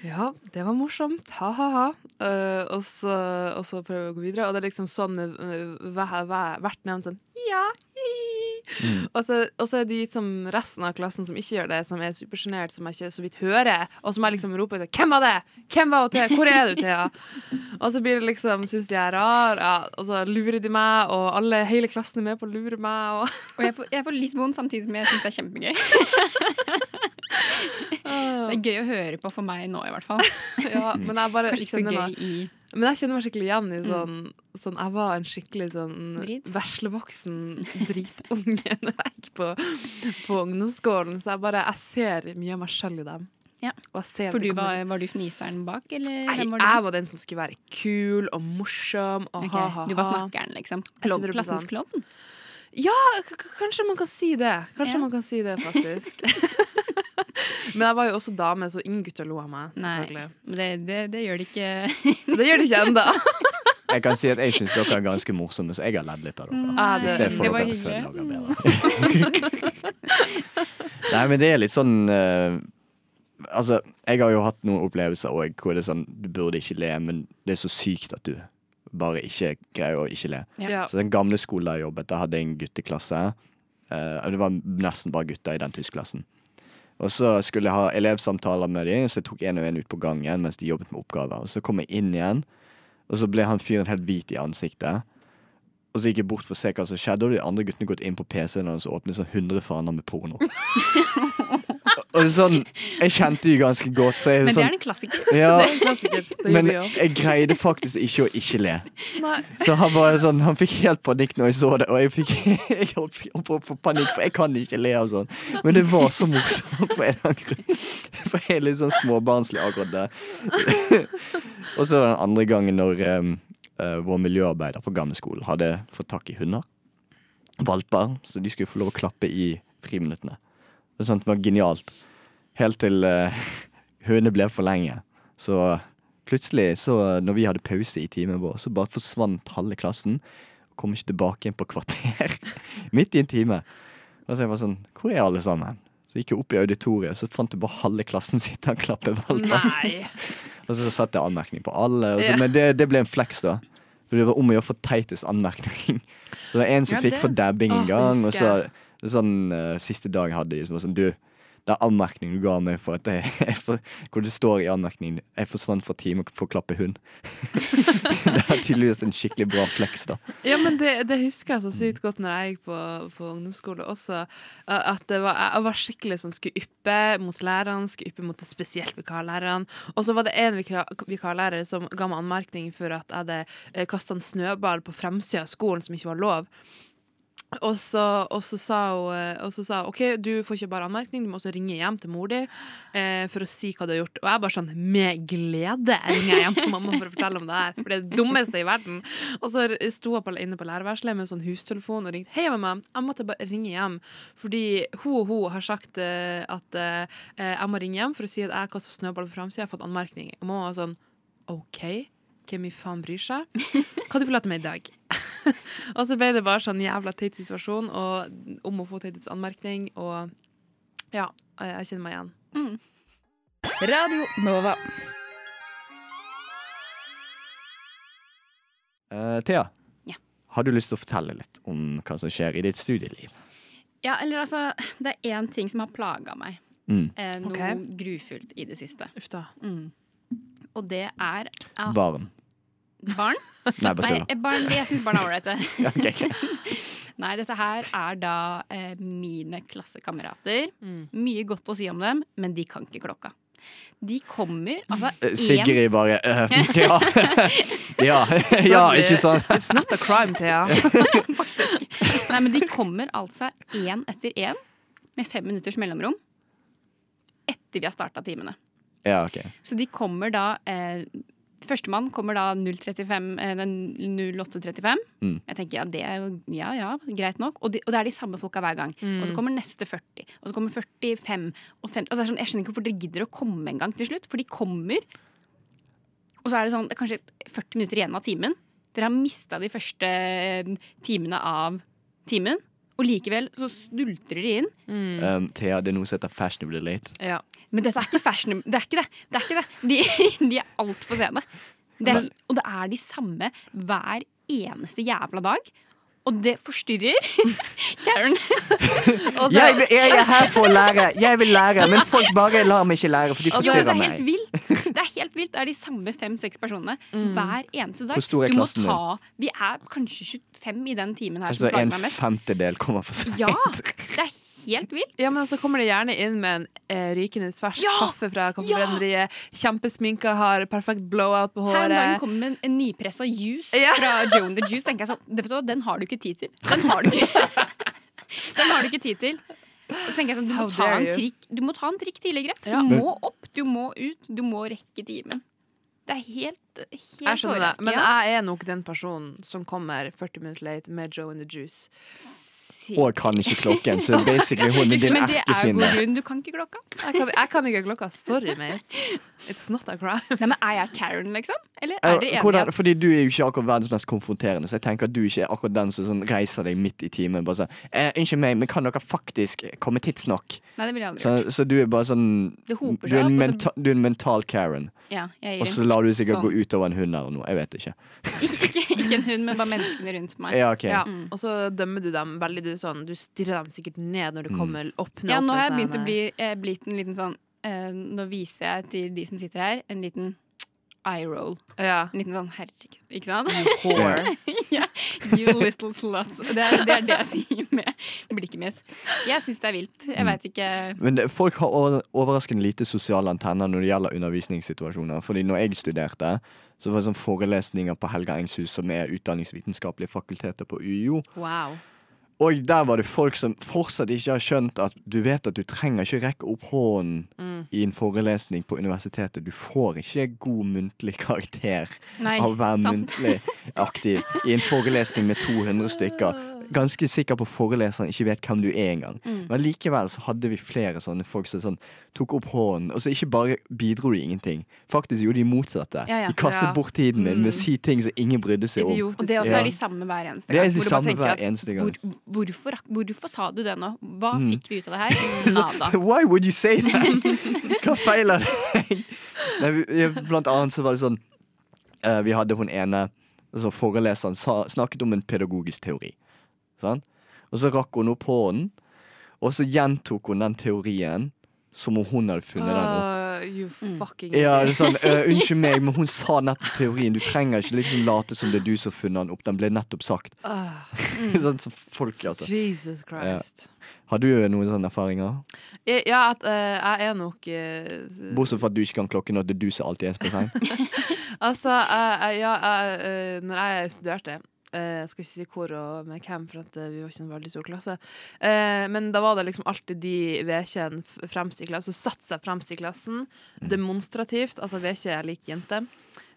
Ja, det var morsomt. Ha-ha-ha. Uh, og, så, og så prøver vi å gå videre. Og det er liksom sånn eh, hver- hver- hvert nevnt sånn Ja, hi-hi. Og, så, og så er de som resten av klassen som ikke gjør det, som er supersjenert, som jeg ikke så vidt hører, og som jeg liksom roper ut 'Hvem var det? Hvem var hun Thea? Hvor er du, Thea?' Og så blir det liksom, syns de er rar, ja, og så lurer de meg, og alle, hele klassen er med på å lure meg. Og, Og jeg får, jeg får litt vondt samtidig som jeg syns det er kjempegøy. Det er gøy å høre på for meg nå, i hvert fall. ja, men jeg bare Kanskje kjenner gøy meg i Men jeg kjenner meg skikkelig igjen i sånn, sånn Jeg var en skikkelig sånn Drit. veslevoksen dritunge når jeg gikk på, på ungdomsskolen. Så jeg bare Jeg ser mye av meg selv i dem. Ja. For du var, var du fniseren bak, eller Nei, var jeg var den som skulle være kul og morsom og okay. ha-ha-ha. Du var snakkeren, liksom. Klod, 100%. klassens klovn? Ja, kanskje man kan si det. Kanskje Ja. man kan si det, faktisk. Men jeg var jo også dame, så ingen gutter lo av meg. Nei. Det, det, det gjør det ikke. Det gjør de ikke ennå. Jeg kan si at jeg syns dere er ganske morsomme, så jeg har ledd litt av dere. Nei, Hvis det det var hyggelig. Nei, men det er litt sånn uh, Altså, jeg har jo hatt noen opplevelser òg hvor det er sånn Du burde ikke le, men det er så sykt at du bare ikke greier å ikke le. Ja. Så den gamle skolen jeg jobbet, da hadde jeg en gutteklasse. Uh, det var nesten bare gutter i den tyskklassen. Og så skulle jeg ha elevsamtaler med dem, så jeg tok en og en ut på gangen mens de jobbet med oppgaver. Og så kom jeg inn igjen, og så ble han fyren helt hvit i ansiktet. Og så gikk jeg bort for å se hva som skjedde, og de andre guttene gått inn på PC-en og så åpnet sånn 100 faner med porno. og sånn, Jeg kjente jo ganske godt, så jeg Men det sånn er en klassiker. ja, Det er en klassiker. Det Men jeg greide faktisk ikke å ikke le. Nei. Så han var sånn, han fikk helt panikk når jeg så det, og jeg fikk jeg holdt på å få panikk, for jeg kan ikke le av sånn. Men det var så morsomt på en eller annen grunn. For jeg er litt sånn småbarnslig akkurat der. og så den andre gangen når um, uh, vår miljøarbeider på gamleskolen hadde fått tak i hunder. Valper. Så de skulle få lov å klappe i friminuttene. Det, sånt, det var genialt. Helt til uh, hønene ble for lenge. Så plutselig, så når vi hadde pause i timen vår, så bare forsvant halve klassen. Kom ikke tilbake igjen på kvarter. Midt i en time. Og så jeg var sånn Hvor er alle sammen? Så gikk jeg opp i auditoriet, så fant jeg bare halve klassen sitte og klappe ball. Og så satte jeg anmerkning på alle. Så, Ja. Men det, det ble en flex, da. For det var om å gjøre for teitest anmerkning. Så det var en som Ja, fikk for dabbing en gang, og så sånn uh, siste dag hadde liksom, sånn Du, det er anmerkning du ga meg for at jeg, jeg for, Hvor det står i anmerkningen 'Jeg forsvant fra teamet for å klappe hund'. det er tydeligvis en skikkelig bra flex, da. Ja, men det, det husker jeg så sykt godt når jeg gikk på, på ungdomsskole også. At det var, jeg var skikkelig sånn skulle yppe mot lærerne, skulle yppe mot det spesielt vikarlærerne. Og så var det en vikar, vikarlærer som ga meg anmerkning for at jeg hadde kasta en snøball på fremsida av skolen som ikke var lov. Og så, og, så sa hun, eh, og så sa hun OK, du får ikke bare anmerkning, du må også ringe hjem til mor di eh, for å si hva du har gjort. Og jeg bare sånn Med glede ringer jeg hjem til mamma for å fortelle om det her. For det er det dummeste i verden. Og så sto jeg inne på lærerværelset med en sånn hustelefon og ringte. Hei, mamma, jeg måtte bare ringe hjem. Fordi hun og hun har sagt eh, at eh, jeg må ringe hjem for å si at jeg kastet snøball på framsida, jeg har fått anmerkning. Og mamma var sånn OK, hvem i faen bryr seg? Hva du forlater meg i dag? og så ble det bare sånn jævla teit situasjon og om å få teitets anmerkning, og ja, jeg kjenner meg igjen. Radio Nova. Uh, Thea, Ja. har du lyst til å fortelle litt om hva som skjer i ditt studieliv? Ja, eller altså, det er én ting som har plaga meg. Mm. Eh, noe okay. grufullt i det siste. Uff da. Mm. Og det er at Barn. Barn? Nei, bare Nei, eh, barn, jeg syns barn er ålreite. okay. ok, ok. Nei, dette her er da eh, mine klassekamerater. Mm. Mye godt å si om dem, men de kan ikke klokka. De kommer altså Eh, én Sigrid bare eh, Ja. ja. ja, ikke sant? It's not a crime, Thea. Nei, men de kommer altså én etter én med fem minutters mellomrom etter vi har starta timene. Ja, ok. Så de kommer da eh, Førstemann kommer da 035, eh, 0835. Mm. Jeg tenker ja, det er jo ja, ja, greit nok. Og, de, og det er de samme folka hver gang. Og så kommer neste 40, og så kommer 45 og 50. Altså, er sånn, jeg skjønner ikke hvorfor dere gidder å komme en gang til slutt, for de kommer. Og så er det sånn, det er kanskje 40 minutter igjen av timen. Dere har mista de første eh, timene av timen. Og likevel så stultrer de inn. Um, Thea, det er noe som heter fashionably late. Ja. Men dette er ikke fashion. Det er ikke det. det, er ikke det. De, de er altfor sene. Det er, og det er de samme hver eneste jævla dag. Og det forstyrrer. Karen. Og det, Jeg, jeg er her for å lære! Jeg vil lære, men folk bare lar meg ikke lære, for de jo, det forstyrrer er helt meg. vilt. Det er helt vilt. Det er de samme fem-seks personene hver eneste dag. Hvor stor er du må klassen ta, Vi er kanskje 25 i den timen her Altså, en femtedel kommer for seint. Ja, det er helt vilt. Ja, men så kommer det gjerne inn med en eh, rykende fersk Ja! kaffe fra Kaffebrenneriet. Kjempesminka, har perfekt blowout på håret. Her om dagen med en, en nypressa juice Ja. fra Joe and the Juice. tenker jeg sånn, Den har du ikke tid til. Den har du ikke, den har du ikke tid til. Så tenker jeg sånn, du må, ta en trikk, du må ta en trikk tidligere. Du Ja. må opp, du må ut, du må rekke timen. Det er helt, helt Jeg skjønner det, men Ja. jeg er nok den personen som kommer 40 minutter late med Joe and the Juice. Og kan ikke klokken, så basically hun er din Men det er jo god grunn. Du kan ikke klokka. Jeg kan, jeg kan ikke klokka. Sorry, mate. It's not a crime. Nei, men Er jeg Karen, liksom? Eller er dere Eh, enige? Hvordan, fordi du er jo ikke akkurat verdens mest konfronterende, så jeg tenker at du ikke er akkurat den som sånn, reiser deg midt i timen. Bare sånn eh, 'Unnskyld meg, men kan dere faktisk komme tidsnok?' Nei, det vil jeg aldri Så, så du er bare sånn Det hoper Du er en, opp, menta, du er en mental Karen, Ja, jeg og så lar du sikkert sånn. gå utover en hund eller noe. Jeg vet ikke. Ikke, ikke, ikke en hund, men bare menneskene rundt meg. Ja, okay. Ja. Mm. Og så dømmer du dem veldig du, sånn, Du stirrer dem sikkert ned når du Mm. kommer åpne Ja, opp nå har jeg sånn, begynt å bli eh, blitt en liten sånn eh, Nå viser jeg til de som sitter her, en liten eye roll. Ja. En liten sånn herregud, ikke sant? Whore. ja, you little slut. Det er, det er det jeg sier med blikket mitt. Jeg syns det er vilt. Jeg veit ikke Men det, folk har overraskende lite sosiale antenner når det gjelder undervisningssituasjoner. Fordi når jeg studerte, så var det sånn forelesninger på Helga Engshus, som er utdanningsvitenskapelige fakulteter på UiO. Wow. Og der var det folk som fortsatt ikke har skjønt at du vet at du trenger ikke rekke opp hånden Mm. i en forelesning på universitetet. Du får ikke god muntlig karakter Nei, av å være sant. muntlig aktiv i en forelesning med 200 stykker. Ganske sikker på foreleseren ikke vet hvem du er engang. Mm. Men likevel så hadde vi flere sånne folk som sånn, tok opp hånden, og så ikke bare bidro de ingenting. Faktisk gjorde de motsatte. Ja, ja. De kastet Ja. bort tiden min med å Mm. si ting som ingen brydde seg om. Og det også er de samme hver eneste Det er gang. de samme hver eneste gang. Hvor, hvorfor, hvorfor sa du det nå? Hva Mm. fikk vi ut av det her? Nada. Why would you say that? Hva feiler deg? Blant annet så var det sånn uh, Vi hadde hun ene altså Foreleseren sa, snakket om en pedagogisk teori. Sant? Og så rakk hun opp hånden, og så gjentok hun den teorien som om hun hadde funnet den opp. Ah, you fucking Ja, det er sånn, uh, Unnskyld meg, men hun sa nettopp teorien. Du trenger ikke liksom late som det er du som har funnet den opp. Den ble nettopp sagt. Ah, sånn som folk, altså. Jesus Christ. Har du noen sånne erfaringer? Ja, ja, at eh, jeg er nok eh, Bortsett fra at du ikke kan klokken, og det er du som alltid er på seng. Altså, jeg- jeg- ja, jeg, eh, når jeg studerte eh, Jeg skal ikke si hvor og med hvem, for at eh, vi var ikke en veldig stor klasse. Eh, men da var det liksom alltid de f- fremst i klassen, som satte seg fremst i klassen. Demonstrativt. Altså vedkje er lik jente.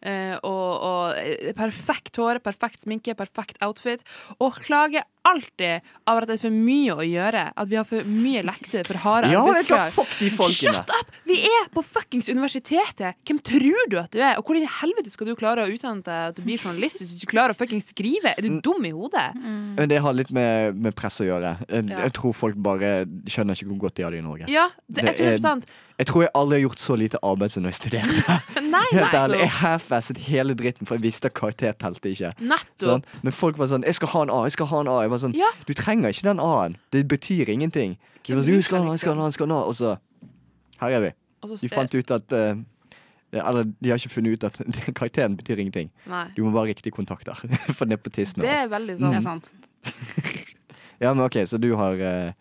Eh, og, og eh, perfekt hår, perfekt sminke, perfekt outfit. Og klager alltid over at det er for mye å gjøre. At vi har for mye lekser, for harde Ja, det arbeidskrav. Shut up! Vi er på fuckings universitetet! Hvem tror du at du er? Og hvordan i helvete skal du klare å utdanne deg til å bli journalist hvis du ikke klarer å fuckings skrive? Er du dum i hodet? Men Det har litt med, med press å gjøre. Jeg, Ja. jeg tror folk bare skjønner ikke hvor godt de har det i Norge. Ja, det, Det jeg tror er- sant. Jeg tror jeg aldri har gjort så lite arbeid som når jeg studerte. Nei, Helt ærlig, Jeg half-asset hele dritten, for jeg visste at karakter telte ikke. Nettopp. Sånn? Men folk var sånn 'Jeg skal ha en A', jeg skal ha en A. Jeg var sånn Ja. Du trenger ikke den A-en. Det betyr ingenting. Sånn, «Du skal nå, skal nå, en A, liksom?» jeg skal nå. Og så Her er vi. De fant ut at uh, Eller de har ikke funnet ut at karakteren betyr ingenting. Nei. Du må bare ha riktige kontakter for nepotisme. Det er veldig Det sant. er sant. Ja, men OK, så du har uh,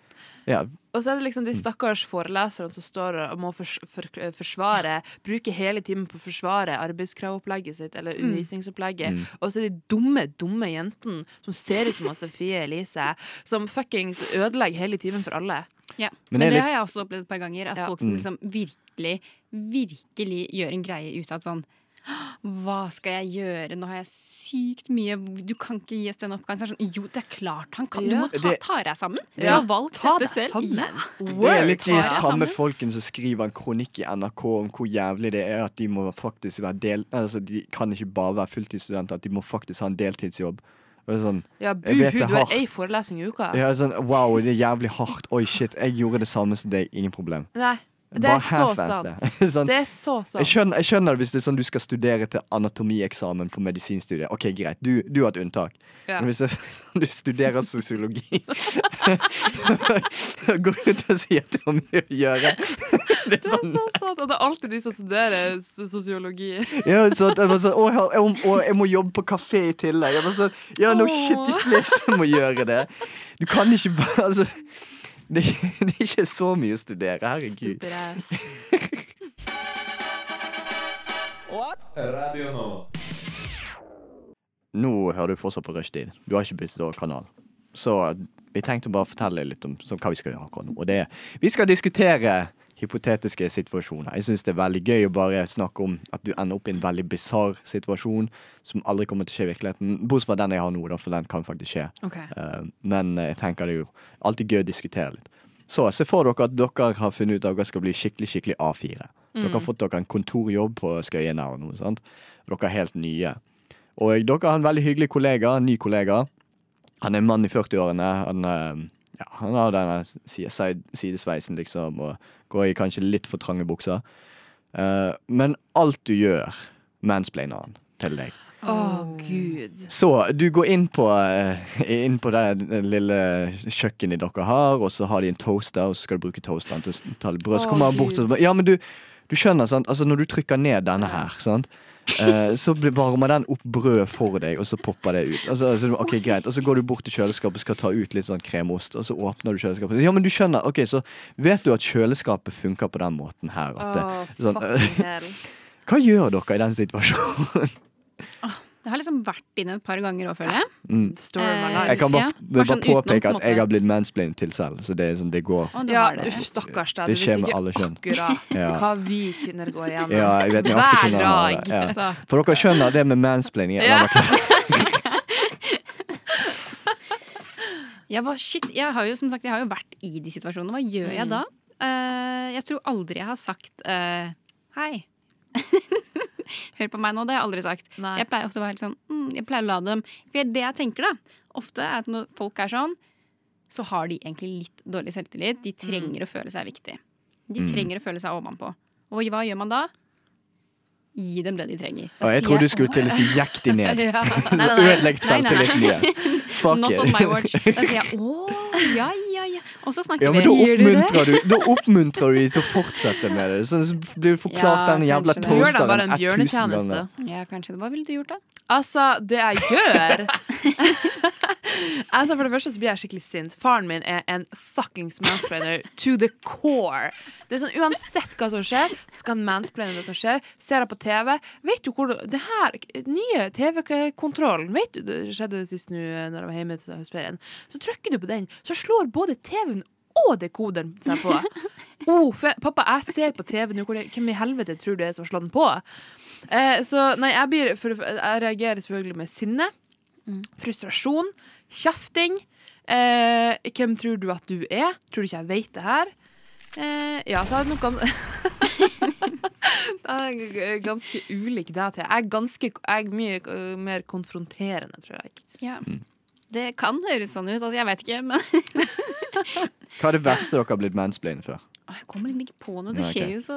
Ja, Og så er det liksom Mm. de stakkars foreleserne som står og må fors for, forsvare Bruke hele timen på å forsvare arbeidskravopplegget sitt eller undervisningsopplegget. Mm. Og så er de dumme, dumme jentene som ser ut som Sofie Elise, som fuckings ødelegger hele timen for alle. Ja. Men Men, det litt- har jeg også opplevd et par ganger. At Ja. folk som Mm. liksom virkelig, virkelig gjør en greie ut av at sånn hva skal jeg gjøre? Nå har jeg sykt mye Du kan ikke gi oss den oppgaven. Så er sånn, jo, det er klart han kan. Du må ta, ta deg sammen. Du har valgt Ta dette selv. sammen. Det er litt de samme folkene som skriver en kronikk i NRK om hvor jævlig det er at de må faktisk være del... Altså, de kan ikke bare være fulltidsstudenter, at de må faktisk ha en deltidsjobb. Det er sånn, Ja, Jeg vet buhu, det du har ei forelesning i uka. ja, sånn Wow, det er jævlig hardt. Oi, shit. Jeg gjorde det samme som deg. Ingen problem. Nei, det er så sant. sånn, Det er så jeg, skjønner, jeg skjønner hvis det er sånn du skal studere til anatomieksamen på medisinstudiet. Ok, greit. Du, du har et unntak. Ja. Men hvis er sånn du studerer sosiologi Går du ut og sier at du har mye å gjøre? Det er Det er sånn så sant. Og det er alltid de som studerer sosiologi. Ja, så at jeg sånn, å, jeg, jeg, å, jeg må jobbe på kafé i tillegg. Jeg var sånn, ja, no shit, de fleste må gjøre det. Du kan ikke bare altså, det, det er ikke så mye å studere. Herregud. Ass. Radio nå. Nå hører du fortsatt på rushtid. Du har ikke byttet over kanal. Så vi tenkte å bare fortelle litt om så, hva vi skal gjøre akkurat nå. Og det er, vi skal diskutere hypotetiske situasjoner. Jeg syns det er veldig gøy å bare snakke om at du ender opp i en veldig bisarr situasjon som aldri kommer til å skje i virkeligheten. Bortsett fra den jeg har nå, da, for den kan faktisk skje. Okay. Uh, men jeg tenker det er jo alltid gøy å diskutere litt. Så se for dere at dere har funnet ut at dere skal bli skikkelig skikkelig A4. Dere har fått dere en kontorjobb på Skøyen eller noe sånt. Dere er helt nye. Og dere har en veldig hyggelig kollega, en ny kollega. Han er en mann i 40-årene. Han, eh, ja, han har denne sidesveisen, liksom, og går i kanskje litt for trange bukser. Uh, men alt du gjør, mansplainer han til deg. Å, gud. Så du går inn på, eh, inn på det lille kjøkkenet dere har, og så har de en toaster, og så skal du bruke toasteren til å ta litt brød. Så kommer han bort og sier Ja, men du, du skjønner, sant? Altså, når du trykker ned denne her, sant? Eh, så blir- varmer den opp brød for deg, og så popper det ut. Altså, altså, ok, greit Og så går du bort til kjøleskapet og skal ta ut litt sånn kremost, og så åpner du kjøleskapet. Ja, men du skjønner, ok, så vet du at kjøleskapet funker på den måten her. At det, oh, sånn, hva gjør dere i den situasjonen? Jeg har liksom vært inne et par ganger òg, føler jeg. Mm. Story of my Eh, life. Jeg kan bare, Ja, bare, bare sånn påpeke på at jeg har blitt mansplained til selv, så det er sånn, det går. Å, Ja, det. uff, stakkars deg. Det skjer med alle kjønn. Akkurat Ja. hva vi kvinner går igjennom. Ja, jeg vet jeg Hver det. dag. Ja. For dere skjønner det med mansplaining. Ja. jeg, var, shit, jeg har jo som sagt Jeg har jo vært i de situasjonene. Hva gjør jeg da? Uh, jeg tror aldri jeg har sagt uh, hei. Hør på meg nå, det har jeg aldri sagt. Nei. Jeg pleier ofte å være helt sånn mm, Jeg pleier å la dem For det jeg tenker, da, ofte er at når folk er sånn, så har de egentlig litt dårlig selvtillit. De trenger å føle seg viktig. De trenger å føle seg ovenpå. Og hva gjør man da? Gi dem det de trenger. Da jeg tror du skulle til å si 'jekk de ned'. Nei. Ødelegg selvtilliten deres. Fuck Not it. on my watch. Da sier jeg å, ja, ja, ja. Og så snakker Ja, men vi da oppmuntrer, du, da oppmuntrer du dem til å fortsette med det. Så blir du forklart Ja, den jævla toasteren en 1000 bjørnetjeneste. ganger. Ja, kanskje det. Hva ville du gjort, da? Altså, det jeg gjør Altså For det første så blir jeg skikkelig sint. Faren min er en fuckings mansplainer to the core. Det er sånn Uansett hva som skjer, skal han mansplaine det som skjer. Ser jeg på TV Vet du hvor Det her nye TV-kontrollen Vet du, Det skjedde sist nå eh, når jeg var hjemme til høstferien. Så trykker du på den, så slår både TV-en og dekoderen seg på. Oh, for jeg, pappa, jeg ser på TV nå. Hvem i helvete tror du er som har slått den på? Eh, så nei, jeg, blir, for, jeg reagerer selvfølgelig med sinne, frustrasjon, kjefting. Eh, hvem tror du at du er? Tror du ikke jeg vet det her? Eh, ja, så er det noe Jeg er ganske ulik deg til. Jeg er, ganske, jeg er mye eh, mer konfronterende, tror jeg. Ja. Det kan høres sånn ut. Altså, jeg vet ikke, men Hva er det verste dere har blitt mansplained før? Jeg kommer liksom ikke på noe. Det skjer jo så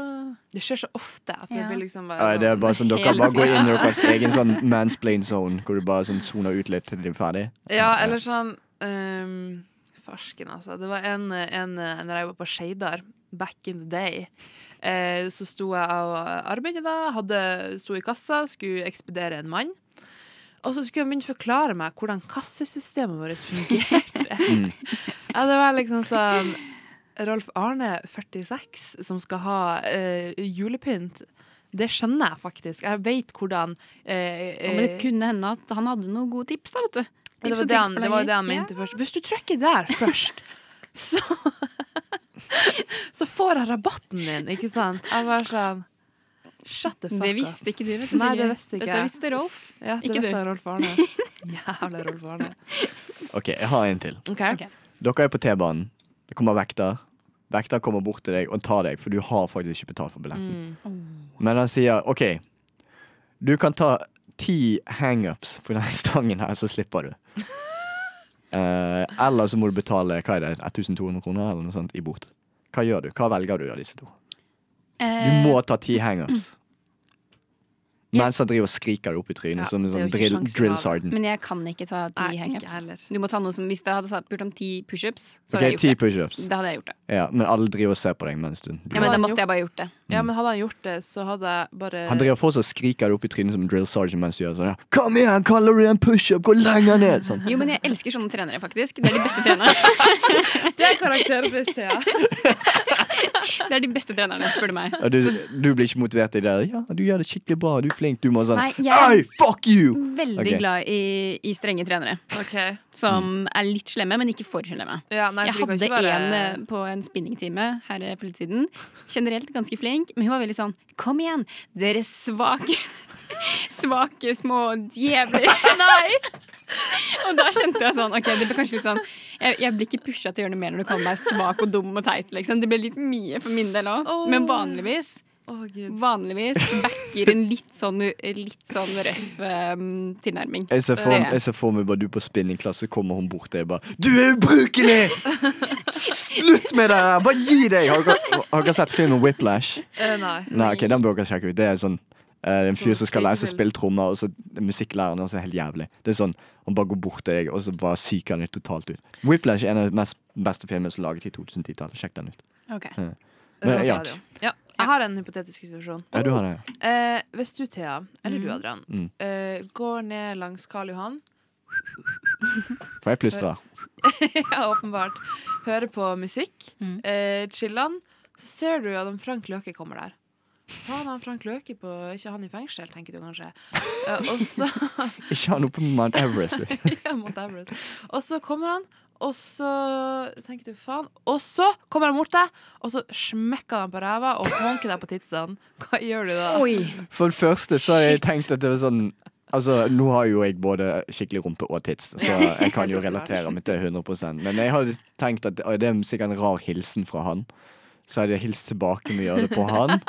Det skjer så ofte at det Ja. blir liksom bare Nei, det er sånn- bare sånn Dere bare går inn i deres egen sånn mansplain zone, hvor du bare sånn soner ut litt til de er ferdig. Ja, eller sånn um, Farsken, altså. Det var en, en Når jeg var på Skeidar, back in the day, eh, så sto jeg og arbeidet da, hadde, sto i kassa, skulle ekspedere en mann. Og så skulle han begynne å forklare meg hvordan kassesystemet vårt fungerte. ja, det var liksom sånn Rolf Arne, 46, som skal ha eh, julepynt. Det skjønner jeg faktisk. Jeg vet hvordan eh, Ja, Men det kunne hende at han hadde noen gode tips, da, vet du. men det var det, han, det var det han mente mente først. Hvis du trykker der først, så Så får jeg rabatten din, ikke sant? Jeg var sånn Shut the fuck Det visste ikke du, vet du. Nei, det visste ikke Dette jeg. visste Rolf. Ja, det ikke visste du. Rolf Arne. Jævla Rolf Arne. OK, jeg har en til. OK. Ok. Dere er på T-banen. Det kommer vekter. Vekter kommer bort til deg og tar deg, for du har faktisk ikke betalt for billetten. Mm. Men han sier OK, du kan ta ti hangups på denne stangen her, så slipper du. Eh, eller så må du betale hva er det, 1200 kroner eller noe sånt i bot. Hva gjør du? Hva velger du av disse to? Du Eh, må ta ti hangups. Mens han driver og skriker det opp i trynet Ja, som en sånn drill, drill sergeant. Men jeg kan ikke ta ti hangups. Du må ta noe som Hvis jeg hadde spurt om ti pushups, så okay, hadde jeg gjort det. Da hadde jeg gjort det. Ja, men alle driver og ser på deg mens du, du Ja, men da måtte jeg bare gjort det. Ja, men hadde han gjort det, så hadde jeg bare Han driver fortsatt og skriker det opp i trynet som en drill sergeant mens du gjør sånn. Kom igjen, calorie and pushup? Gå lenger ned! Sånn. Jo, men jeg elsker sånne trenere, faktisk. Det er de beste trenerne. Det er karakterpris, Thea. Det er de beste trenerne, spør du meg. Du, du blir ikke motivert i det? Ja, du gjør det skikkelig bra, du er flink. Du må sånn Nei, jeg- Oi, fuck you! Veldig okay. glad i, i strenge trenere. Okay. Som er litt slemme, men ikke for slemme. Ja, nei, Jeg hadde være- en eh, på en spinningtime her for litt siden. Generelt ganske flink, men hun var veldig sånn Kom igjen, dere svake Svake små djevler. Nei! Og da kjente jeg sånn Ok, det ble kanskje litt sånn Jeg, jeg blir ikke pusha til å gjøre noe mer når du kaller meg svak og dum og teit. Liksom. Det ble litt mye for min del òg. Oh. Men vanligvis oh, Gud. Vanligvis backer en litt sånn, litt sånn røff um, tilnærming. Jeg ser, for, Det jeg ser for meg bare du på spinningklasse, kommer hun bort til deg og bare Du er ubrukelig! Slutt med det! Bare gi deg! Har dere, har dere sett filmen Whiplash? Uh, nei. Nei, ok, den bør dere sjekke ut. Det er sånn Uh, en fyr som skal lære seg å spille trommer, og så er musikklæreren hans er helt jævlig. Det er sånn, Han bare går bort til deg, og så bare psyker han deg totalt ut. Whiplash er en av de mest beste filmene som er laget i 2010-tallet. Sjekk den ut. Ok. Men, ja. Ja, jeg har en hypotetisk situasjon. ja, du har det, ja. Eh, hvis du, Thea, eller du, Adrian, Mm. eh, går ned langs Karl Johan Får jeg plystre? Ja, åpenbart. Hører på musikk, Mm. eh, chiller'n, så ser du at Frank Løke kommer der. Faen, han Frank Løke på ikke han i fengsel, tenker du kanskje. Eh, og så Ikke han oppe på Mount Everest. Ja, Mount Everest. Og så kommer han, og så tenker du faen. Og så kommer han mot deg, og så smekker han på ræva og honker deg på titsene. Hva gjør du da? Oi! For det første så har jeg tenkt at det var sånn Altså, nå har jo jeg både skikkelig rumpe og tits, så jeg kan jo relatere meg til 100 Men jeg hadde tenkt at det er sikkert en rar hilsen fra han. Så hadde jeg hilst tilbake med å gjøre det på han.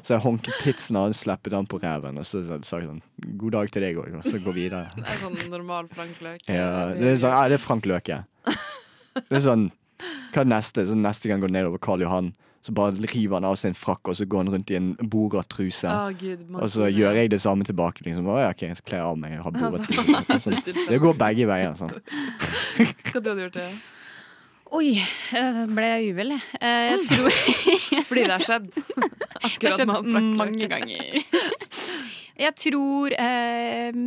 Så jeg honket titsen hans, slappet han på ræven, og så sa jeg sånn God dag til deg òg, og så gå videre. Det er sånn normal Frank Løke. Ja, det er sånn, ja, det er Frank Løke. Det er sånn Hva er neste? Så neste gang går han nedover Karl Johan, så bare river han av seg en frakk, og så går han rundt i en Borat-truse. Oh, Og så gjør jeg det samme tilbake. Liksom. Å, ja, ok, jeg kler av meg, og har Borat-truse. Sånn. Det går begge veier. Sånn. Hva du gjort det? Oi, jeg ble uvel, jeg. Eh, Jeg tror Fordi det har skjedd. Det har Akkurat skjedd mange ganger. Jeg tror eh,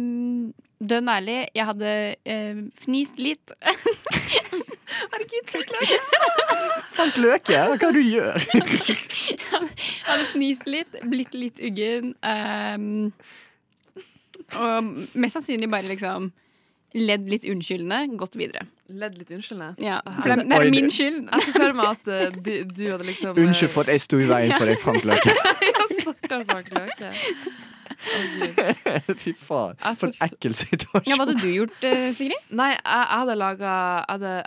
Dønn ærlig, jeg hadde eh, fnist litt. Frank Løke, hva ja. Hva du gjør? Jeg hadde fnist litt, blitt litt uggen. ehm, og mest sannsynlig bare liksom ledd litt unnskyldende, gått videre. Ledd litt unnskyldende. Ja, for det, det Oi, er min skyld. Jeg ser høre meg at eh, du, du hadde liksom eh, Unnskyld for at jeg sto i veien for deg, Frank Løke. Stakkars Frank Løke. Fy faen, Altså, for en ekkel Ja, situasjon. hva hadde du gjort, Sigrid? Nei, jeg, jeg hadde laga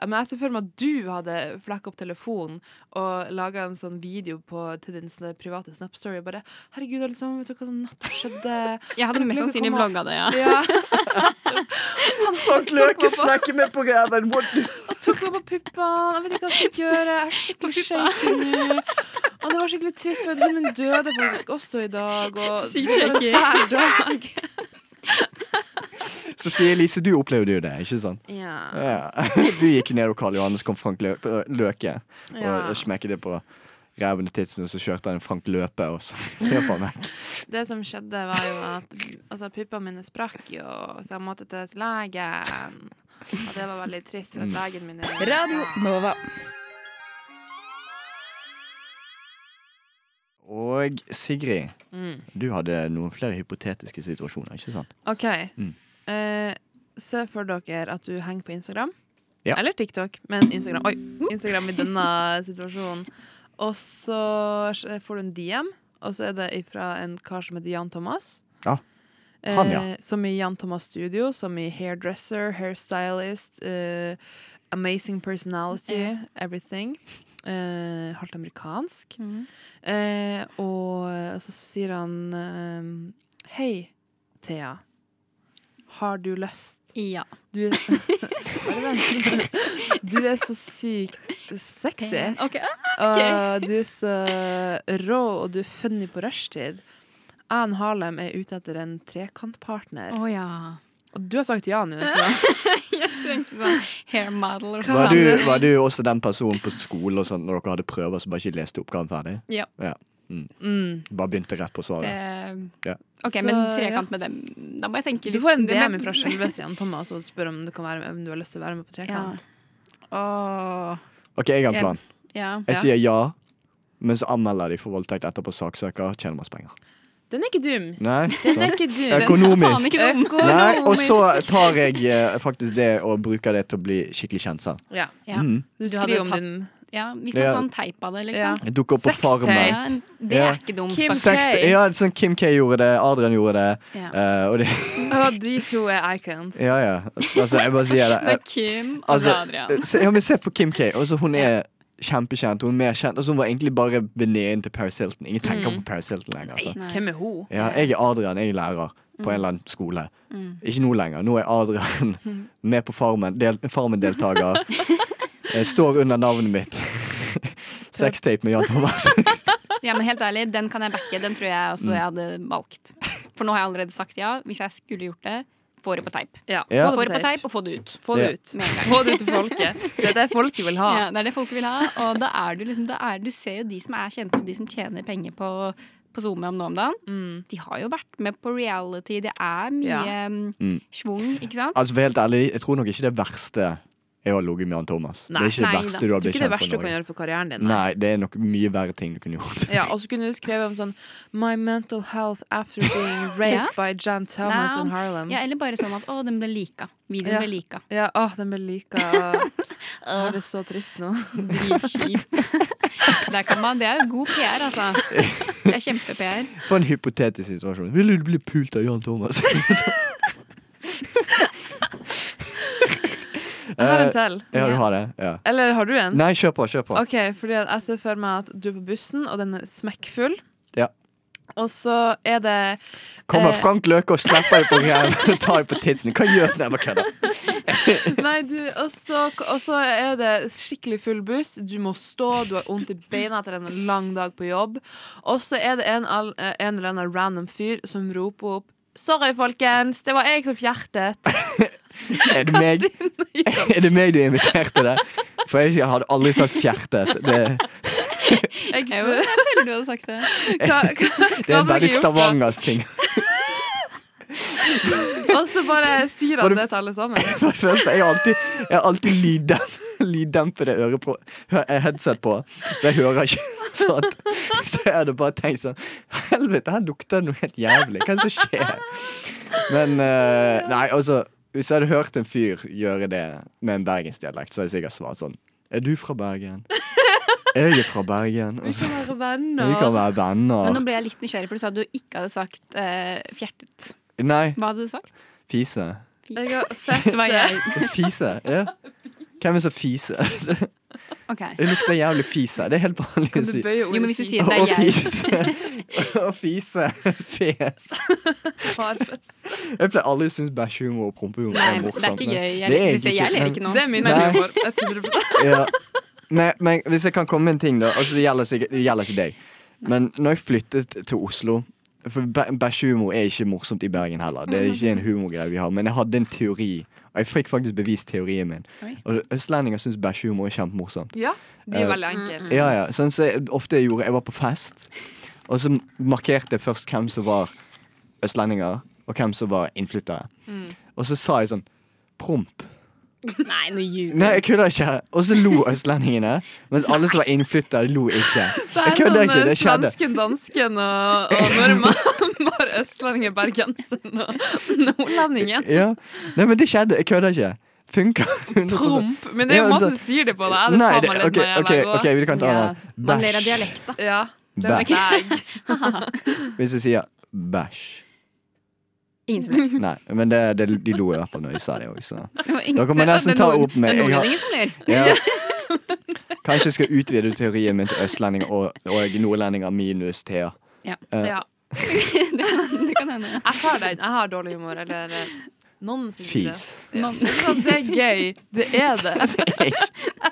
Men jeg ser for meg at du hadde flekka opp telefonen og laga en sånn video på, til din sånne private Snap-story. Bare 'Herregud, alle sammen, vet du hva som nettopp skjedde?' Jeg hadde mest sannsynlig Kom vlogga det, ja. Ja. Frank Løke smekker med på ræven! What Og tok meg på puppene. Jeg vet ikke hva jeg skal gjøre. Jeg er skikkelig shaky nå. Og det var skikkelig trist. for Hunden min døde faktisk også i dag. Og Sykt det var en fæl dag. Sofie Elise, du opplevde jo det, ikke sant? Ja. Ja. Du gikk ned og Karl Johannes kom Frank Lø Løke og, Ja. og smekket det på ræven og titsen, og så kjørte han Frank Løpe, og så løp han vekk. Det som skjedde, var jo at altså, puppene mine sprakk jo, så jeg måtte til legen. Og det var veldig trist, for at legen min er Radio Nova. Og Sigrid, Mm. du hadde noen flere hypotetiske situasjoner, ikke sant? OK. Mm. Eh, se for dere at du henger på Instagram. Ja. Eller TikTok, men Instagram. Oi, Instagram i denne situasjonen. Og så får du en DM, og så er det fra en kar som heter Jan Thomas. Ja. Han, ja. Eh, som i Jan Thomas Studio, som i hairdresser, hairstylist, eh, amazing personality, everything. Eh, halvt amerikansk. Eh, og så sier han eh, Hei, Thea. Har du lyst? Ja. Du er, du er så sykt sexy. Ok. Og du er så rå, og du er funny på rushtid. Ann Harlem er ute etter en trekantpartner. Oh, ja. Og du har sagt ja nå, så Jeg tenkte sånn hair model or Var du, var du også den personen på skolen og sånn, når dere hadde prøver, som bare ikke leste oppgaven ferdig? Ja. mm. Bare begynte rett på svaret? Det, Ja. OK, Så, men ja. trekant med dem Da må jeg tenke Du litt får en det DM med- fra selveste Jan Thomas og spør om du, kan være, om du har lyst til å være med på Ja. trekant. Åh. OK, jeg har en plan. Ja. Jeg Ja. sier ja, men så anmelder de for voldtekt etterpå saksøker, tjener masse penger. Den er ikke dum. Nei, Den er ikke dum. Faen Økonomisk. ikke dum. Nei, og så tar jeg eh, faktisk det og bruker det til å bli skikkelig kjent selv. Ja. Ja. Mm. Du skriver om din ja, hvis man Ja. kan teipe av det, Ja. liksom. Ja. dukker opp på. Farmen. Ja, det Ja. er ikke dumt. Kim faktisk. K. ja, sånn Kim K gjorde det, Adrian gjorde det. Ja. eh, og det oh, de to er icons. Ja, ja. Altså, jeg bare sier det. Det er Kim og Altså, Adrian. se, ja, men se på Kim K. Altså, hun er kjempekjent. Hun er mer kjent. Altså, hun var egentlig bare venninnen til Paris Hilton. Ingen tenker Mm. på Paris Hilton lenger. Altså. Hvem er hun? Ja, jeg er Adrian, jeg er lærer på en eller annen skole. Mm. Ikke nå lenger. Nå er Adrian med på Farmen. Del, Farmen-deltaker. Står under navnet mitt. Sextape med Jan Thomas. Ja, men helt ærlig, den kan jeg backe. Den tror jeg også jeg hadde valgt. For nå har jeg allerede sagt ja. Hvis jeg skulle gjort det, få det på teip. Ja, Ja. Få det på teip og få det ut. Få det Ja. ut. Få det ut til folket. Det er det folket vil ha. Ja, det er det folket vil ha. Og da er du liksom da er, Du ser jo de som er kjente, de som tjener penger på, på SoMe om nå om dagen. Mm. De har jo vært med på reality. Det er mye Ja. mm, Mm. schwung, ikke sant? Altså, for helt ærlig, jeg tror nok ikke det verste er å ha ligget med Jan Thomas. Nei. det er ikke Nei det verste du har blitt kjent verste du kan gjøre for karrieren din. Nei, det er nok mye verre ting du kunne gjort. Ja, og så kunne du skrevet om sånn My mental health after being raped Ja. by Jan Thomas in Harlem. Ja, eller bare sånn at å, den ble lika. Videoen Ja. ble lika. Ja, åh, den ble lika. Jeg er det så trist nå. Dritkjipt. Der kan man, det er jo god PR, altså. Det er kjempe-PR. For en hypotetisk situasjon. Ville du bli pult av Jan Thomas? Jeg har Eh, en til. Ja, du har det? Ja. Eller har du en? Nei, kjør på. kjør på OK, fordi jeg ser for meg at du er på bussen, og den er smekkfull. Ja. Og så er det Kommer eh, Frank Løke og slipper deg på og tar deg på tidsen. Hva gjør du? Jeg bare kødder. Nei, du, og så, og så er det skikkelig full buss. Du må stå, du har vondt i beina etter en lang dag på jobb. Og så er det en, eh, en eller annen random fyr som roper opp Sorry, folkens, det var jeg som fjertet. Er det meg, er det meg du inviterte der? For jeg hadde aldri sagt fjertet. Det, Jeg, Jeg føler du hadde sagt det. hva, hva, det er en veldig? Stavangers ting. Og så bare sier han det- til alle sammen. For det første, jeg har alltid, jeg har alltid lyddem, lyddempede øre på, headset på, så jeg hører ikke sånt. Så jeg hadde bare tenkt sånn Helvete, her lukter det noe helt jævlig. Hva er det som skjer? Men uh, Nei, altså Hvis jeg hadde hørt en fyr gjøre det med en bergensdialekt, så hadde jeg sikkert svart sånn Er du fra Bergen? Jeg er fra Bergen. Vi kan være vi venner. kan være Men nå ble jeg litt nysgjerrig, for du sa at du ikke hadde sagt eh, fjertet. Nei, Hva hadde du sagt? fise. Jeg. Fise? Ja. Hvem er så fise? Okay. Det lukter jævlig fise. Det er helt vanlig å si. Jo, men hvis du sier det er jeg. fise. Å fise. Fes. Jeg pleier aldri å synes bæsjehumor og prompehumor Nei, morsomt. det er ikke gøy. Jeg, det er det, jeg ler ikke nå. Det er min humor. 100 Ja. Men, men hvis jeg kan komme med en ting, da. Altså, det, gjelder, det gjelder ikke deg. Men når jeg flyttet til Oslo For bæsjehumor er ikke morsomt i Bergen heller. Det er ikke en humorgreie vi har. Men jeg hadde en teori, og jeg fikk faktisk bevist teorien min. Oi. Og østlendinger syns bæsjehumor er kjempemorsomt. Ja, de er Eh, veldig enkle. Ja, ja. Sånn som jeg ofte jeg gjorde Jeg var på fest, og så markerte jeg først hvem som var østlendinger, og hvem som var innflyttere. Og så sa jeg sånn Promp. Nei, nå ljuger Nei, jeg kødder ikke. Og så lo østlendingene, mens alle som var innflyttere, lo ikke. Jeg kødder ikke. Det skjedde. svensken, dansken og, og nordmann. Bare østlendinger, bergenseren og nordlendingen. Ja. Nei, men det skjedde. Jeg kødder ikke. Funka. Promp. Men det er jo ja, måten du sier det på. Da. er Det Nei, det, okay, okay, ok, ok, ok, vi kan ta en annen. man ler av dialekt, da. Ja. Bæsj. Hvis jeg sier bæsj. Ingen som ler. Nei, men det, det, de lo i hvert fall når jeg sa det òg, så Dere må nesten ta opp med- Det er ingen har- som ler. ja. Kanskje jeg skal utvide teorien min til østlendinger og, og nordlendinger minus Thea. Ja. Uh, Ja. det, kan, det kan hende. Jeg har, den. Jeg har dårlig humor. Eller noen syns det. Fis. Ja. Det er gøy. Det er det.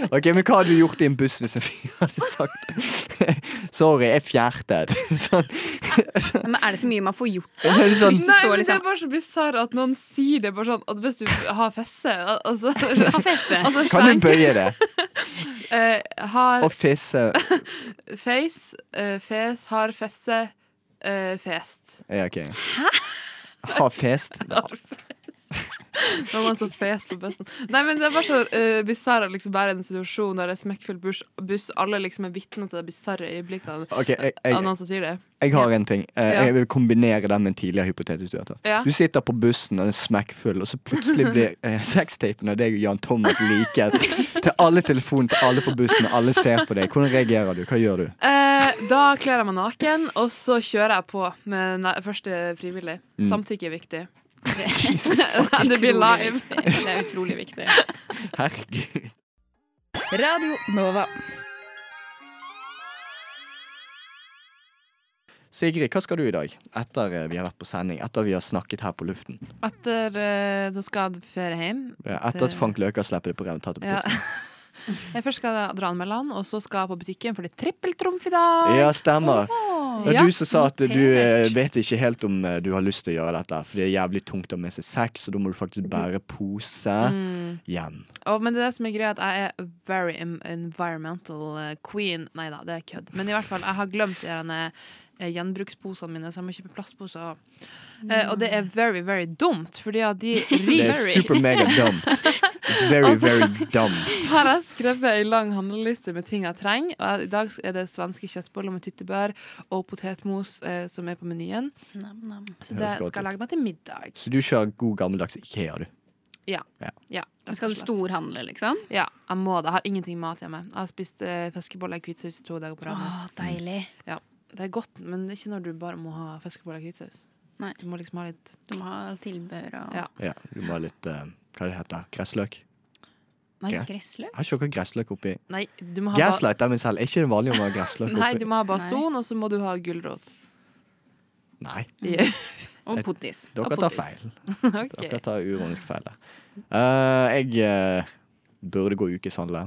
Ok, men hva hadde du gjort i en buss hvis en fyr hadde sagt Sorry, jeg fjertet. Sånn. Men er det så mye man får gjort? Det sånn Nei, men det liksom er bare så bisarr at noen sier det bare sånn At hvis du har fesse Altså, Ha fesse. altså Kan du bøye det? uh, Har Og fisse. face, uh, fes, har fesse, uh, fest. Ja, ok. Ha fest? Når man så fes på bussen. Nei, men det er bare så uh, bisarr å liksom være i en situasjon der det er smekkfull buss, buss alle liksom er vitne til det bisarre øyeblikket Ok, jeg, av noen som sier det. jeg har en ting. Uh, Ja. Jeg vil kombinere den med en tidligere hypotetisk tatt. Ja. Du sitter på bussen, og den er smekkfull, og så plutselig blir uh, sextapen av deg og Jan Thomas liket til alle telefoner til alle på bussen, og alle ser på deg. Hvordan reagerer du? Hva gjør du? Uh, da kler jeg meg naken, og så kjører jeg på med første frivillig. Mm. Samtykke er viktig. Jesus, det blir live. Det er utrolig viktig. herregud. Radio Nova. Sigrid, hva skal du i dag? Etter eh, vi har vært på sending, etter vi har snakket her på luften. Etter uh, da skal jeg ferie hjem. Ja, Etter at Frank Løka slipper det på og tatt det Ja. Jeg først skal jeg dra anmelde han, og så skal jeg på butikken, for det er trippeltrumf i dag. Ja, stemmer. Det var Ja, du som sa at du eh, vet ikke helt om eh, du har lyst til å gjøre dette, for det er jævlig tungt å ha med seg sex, og da må du faktisk bære pose Mm. hjem. Oh, men det er det som er greia, at jeg er very environmental eh, queen. Nei da, det er kødd. Men i hvert fall, jeg har glemt de gjenbruksposene mine, så jeg må kjøpe plastposer. Eh, og det er very, very dumt, fordi at de Det er super mega dumt. It's very, Altså- very dumt. Her har jeg skrevet ei lang handleliste med ting jeg trenger. Og jeg- i dag er det svenske kjøttboller med tyttebær og potetmos eh, som er på menyen. Nam, nam. Så det skal jeg lage meg til middag. Så du kjører god gammeldags Ikea, du. Ja. Ja. ja Skal du storhandle, liksom? Ja, jeg må det. Jeg har ingenting mat hjemme. Jeg har spist eh, fiskeboller i hvitsaus to dager på rad. Å, deilig. Det er godt, men ikke når du bare må ha fiskeboller i hvitsaus. Du må liksom ha litt Du må ha tilbehør og Ja. Ja, du må ha litt eh, Hva det heter Gressløk? Nei, gressløk? gressløk? Har ikke noe gressløk oppi? Nei, du må ha Gaslight er dem selv. Er ikke det vanlig å ha gressløk oppi? Nei, du må ha bason, og så må du ha gulrot. Nei, Og pottis. dere Og tar feil. okay. Dere tar uronisk feil der. Eh, jeg uh, burde gå ukeshandle.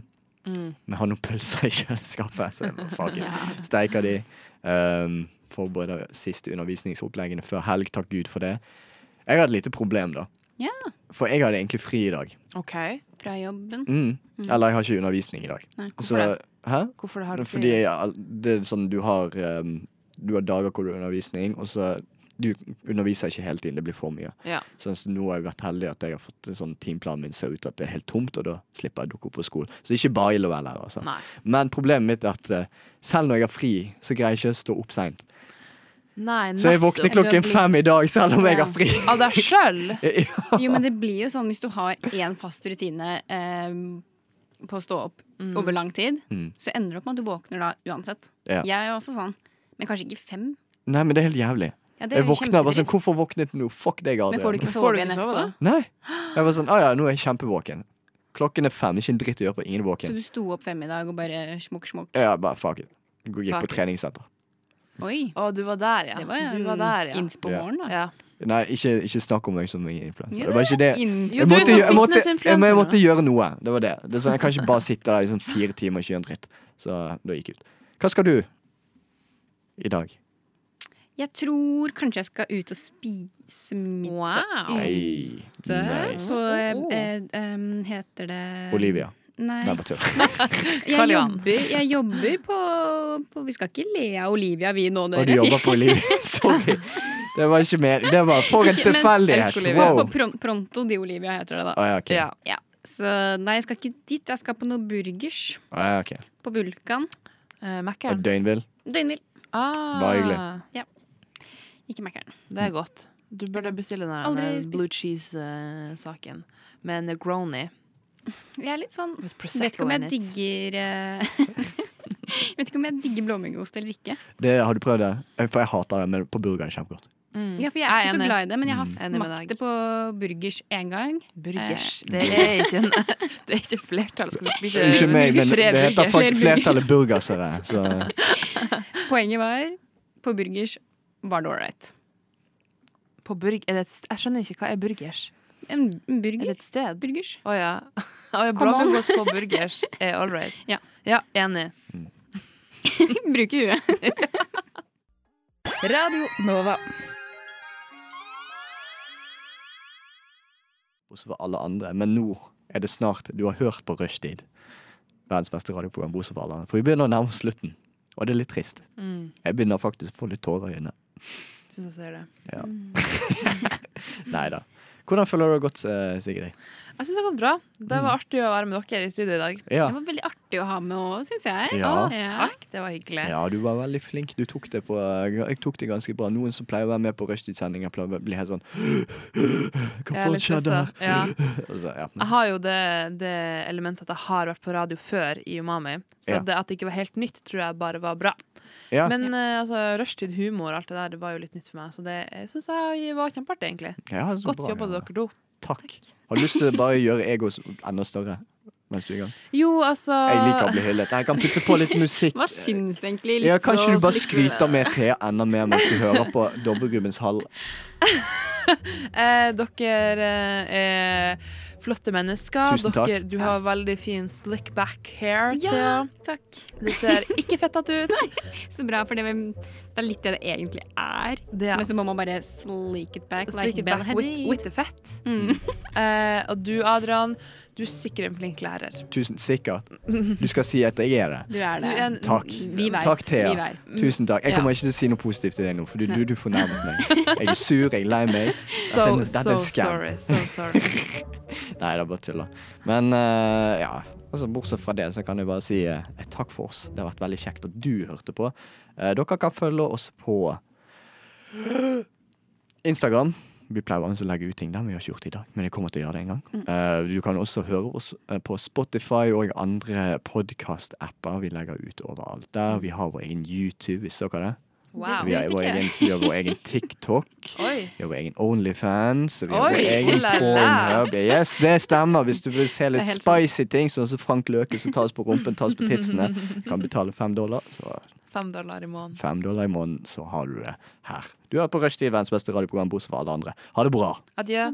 Mm. Vi har noen pølser i kjøleskapet, så jeg må fuck steike de. Um, Forbereder siste undervisningsoppleggene før helg. Takk Gud for det. Jeg har et lite problem, da. Ja. For jeg hadde egentlig fri i dag. OK. Fra jobben. Mm. Eller jeg har ikke undervisning i dag. Nei, Så, hvorfor det? hæ? Hvorfor det har du Fordi jeg, det er sånn du har um, Du har dager hvor du har undervisning, og så du underviser ikke hele tiden. Det blir for mye. Ja. Så nå har jeg vært heldig at jeg har fått en sånn timeplanen min ser ut at det er helt tomt, og da slipper jeg å dukke opp på skolen. Så ikke bare ille å være lærer. Altså. Men problemet mitt er at eh, selv når jeg har fri, så greier jeg ikke å stå opp seint. Nei, Så jeg våkner klokken blitt- fem i dag, selv om jeg Ja. har fri. Av deg sjøl? Jo, men det blir jo sånn hvis du har én fast rutine eh, på å stå opp over lang tid, Mm. så ender det opp med at du våkner da uansett. Ja. Jeg er også sånn. Men kanskje ikke fem. Nei, men det er helt jævlig. Ja, er Jeg våkner bare sånn. Hvorfor våknet du nå? Fuck deg, Men får du ikke sove igjen etterpå? da? Nei. Jeg var sånn ah, ja, nå er jeg kjempevåken. Klokken er fem, ikke en dritt å gjøre på. Ingen er Så du sto opp fem i dag og bare smokk, smokk. Ja, bare fuck it. Gikk på treningssenter. Oi. Å, du var der, ja. Det var du var der, ja. innspo Ja. morgen, da. ja. Nei, ikke, ikke snakk om meg som en influenser. Det var ikke det. Jeg er måtte, jeg, måtte, jeg, måtte, jeg måtte gjøre noe. Det var det. det er sånn, jeg kan ikke bare sitte der i sånn fire timer og ikke gjøre en dritt. Så da gikk jeg ut. Hva skal du i dag? Jeg tror kanskje jeg skal ut og spise middag Wow. Ute. Nice. På eh, eh, Heter det Olivia. Nei. Nei. Jeg jobber, jeg jobber på, på Vi skal ikke le av Olivia, vi nå, Og du jobber på Olivia. Sorry. Det var ikke mer. Det var for en tilfeldighet. På Wow. Pronto di Olivia heter det da. Oh, ja, okay. ja. Ja. Så nei, jeg skal ikke dit. Jeg skal på noe burgers Oh, ja, ok. på Vulkan. Uh, Og Mækkern. døgnvill. Døgnvill. Ah, Bare hyggelig. Ikke Mækkern. Det er godt. Du burde bestille den der blue cheese-saken med Negroni. Jeg er litt sånn Vet ikke om jeg digger Jeg Vet ikke om jeg digger blåmuggost eller ikke. Det, har du prøvd det? Eh, For jeg hater det, men på burger er det kjempegodt. Mm. Ja, for Jeg er ikke så glad i det, men jeg har Mm. Smakt det på burgers én gang. Burgers. Eh, Det er ikke en Det er ikke flertall. Skal du spise Unnskyld meg, men det heter faktisk flertallet burgersere. Så Poenget var på burgers var det ålreit. På burg det et, st- jeg skjønner ikke. Hva er burgers? En Er burger. et sted? Burgers. Å ja. Oh, ja on. På burgers er all right. Ja. ja, enig. Bruker huet. Radio Nova. Bortsett for alle andre. Men nå er det snart Du har hørt på Rushtid. Verdens beste radioprogram, bortsett fra alle andre. For vi begynner å nærme oss slutten. Og det er litt trist. Mm. Jeg begynner faktisk å få litt tårer i øynene. Syns jeg ser det. Ja. Nei da. Hvordan føler du det har gått, eh, Sigrid? Jeg syns det har gått bra. Det var artig å være med dere i studio i dag. Ja. Det var veldig artig å ha med òg, syns jeg. Ja. Takk, det var hyggelig. ja, du var veldig flink. Du tok det på Jeg tok det ganske bra. Noen som pleier å være med på Rushtid-sendinger, pleier å bli helt sånn Hva faen litt skjedde her? Ja. Så, ja. Jeg har jo det, det elementet at jeg har vært på radio før i Umami. Så Ja. det at det ikke var helt nytt, tror jeg bare var bra. ja. Men eh, altså, rushtid, humor, alt det der, det var jo litt nytt for meg. Så det syns jeg var kjempeartig, egentlig. ja, Godt jobba, ja. dere to. Takk. Har du lyst til å bare gjøre egoet enda større mens du er i gang? Jo, altså Jeg liker å bli hyllet. Jeg kan putte på litt musikk. Hva syns du egentlig? Ja, Likte kanskje du bare skryter med Thea enda mer mens du hører på Dobbeltgubbens hall. eh, Dere eh, er flotte mennesker. Tusen takk. Dere, du har veldig fin slick back hair. Ja, takk. Det ser ikke fettete ut. Så bra, for det, det er litt det det egentlig er. Det ja. Men så må man bare sleek it back. Like it back with, with the fett. Mm. uh, og du, Adrian, du er sikkert en flink lærer. Tusen sikkert. Du skal si at jeg er det. Du er Du er en Takk. Vi vet. Takk, Thea. Vi vet. Tusen takk. Jeg Ja. kommer ikke til å si noe positivt til deg nå, for du, du, du fornærmet meg. Jeg er sur, jeg er lei meg. so, Dette er- dette er so sorry. So sorry. Nei, det er bare tuller. Men uh, ja, altså, bortsett fra det så kan jeg bare si uh, takk for oss. Det har vært veldig kjekt at du hørte på. Uh, dere kan følge oss på Instagram. Vi pleier å legge ut ting der, men vi har ikke gjort det i dag. Men jeg kommer til å gjøre det en gang. Uh, du kan også høre oss på Spotify og andre podkast-apper. Vi legger ut overalt der. Vi har vår egen YouTube, hvis dere det. Wow. Vi har, vår egen, vi har vår egen TikTok. Oi. Vi har vår egen Onlyfans. og Vi har Oi, vår egen. Pornhub. Yes, det stemmer. Hvis du vil se litt spicy ting, sånn som Frank Løke som tas på rumpen, tas på titsene, kan betale fem dollar. Så Fem dollar i måneden. fem dollar i måneden, så har du det her. Du har hørt på Rushtid, verdens beste radioprogram, bortsett fra alle andre. Ha det bra. Adjø.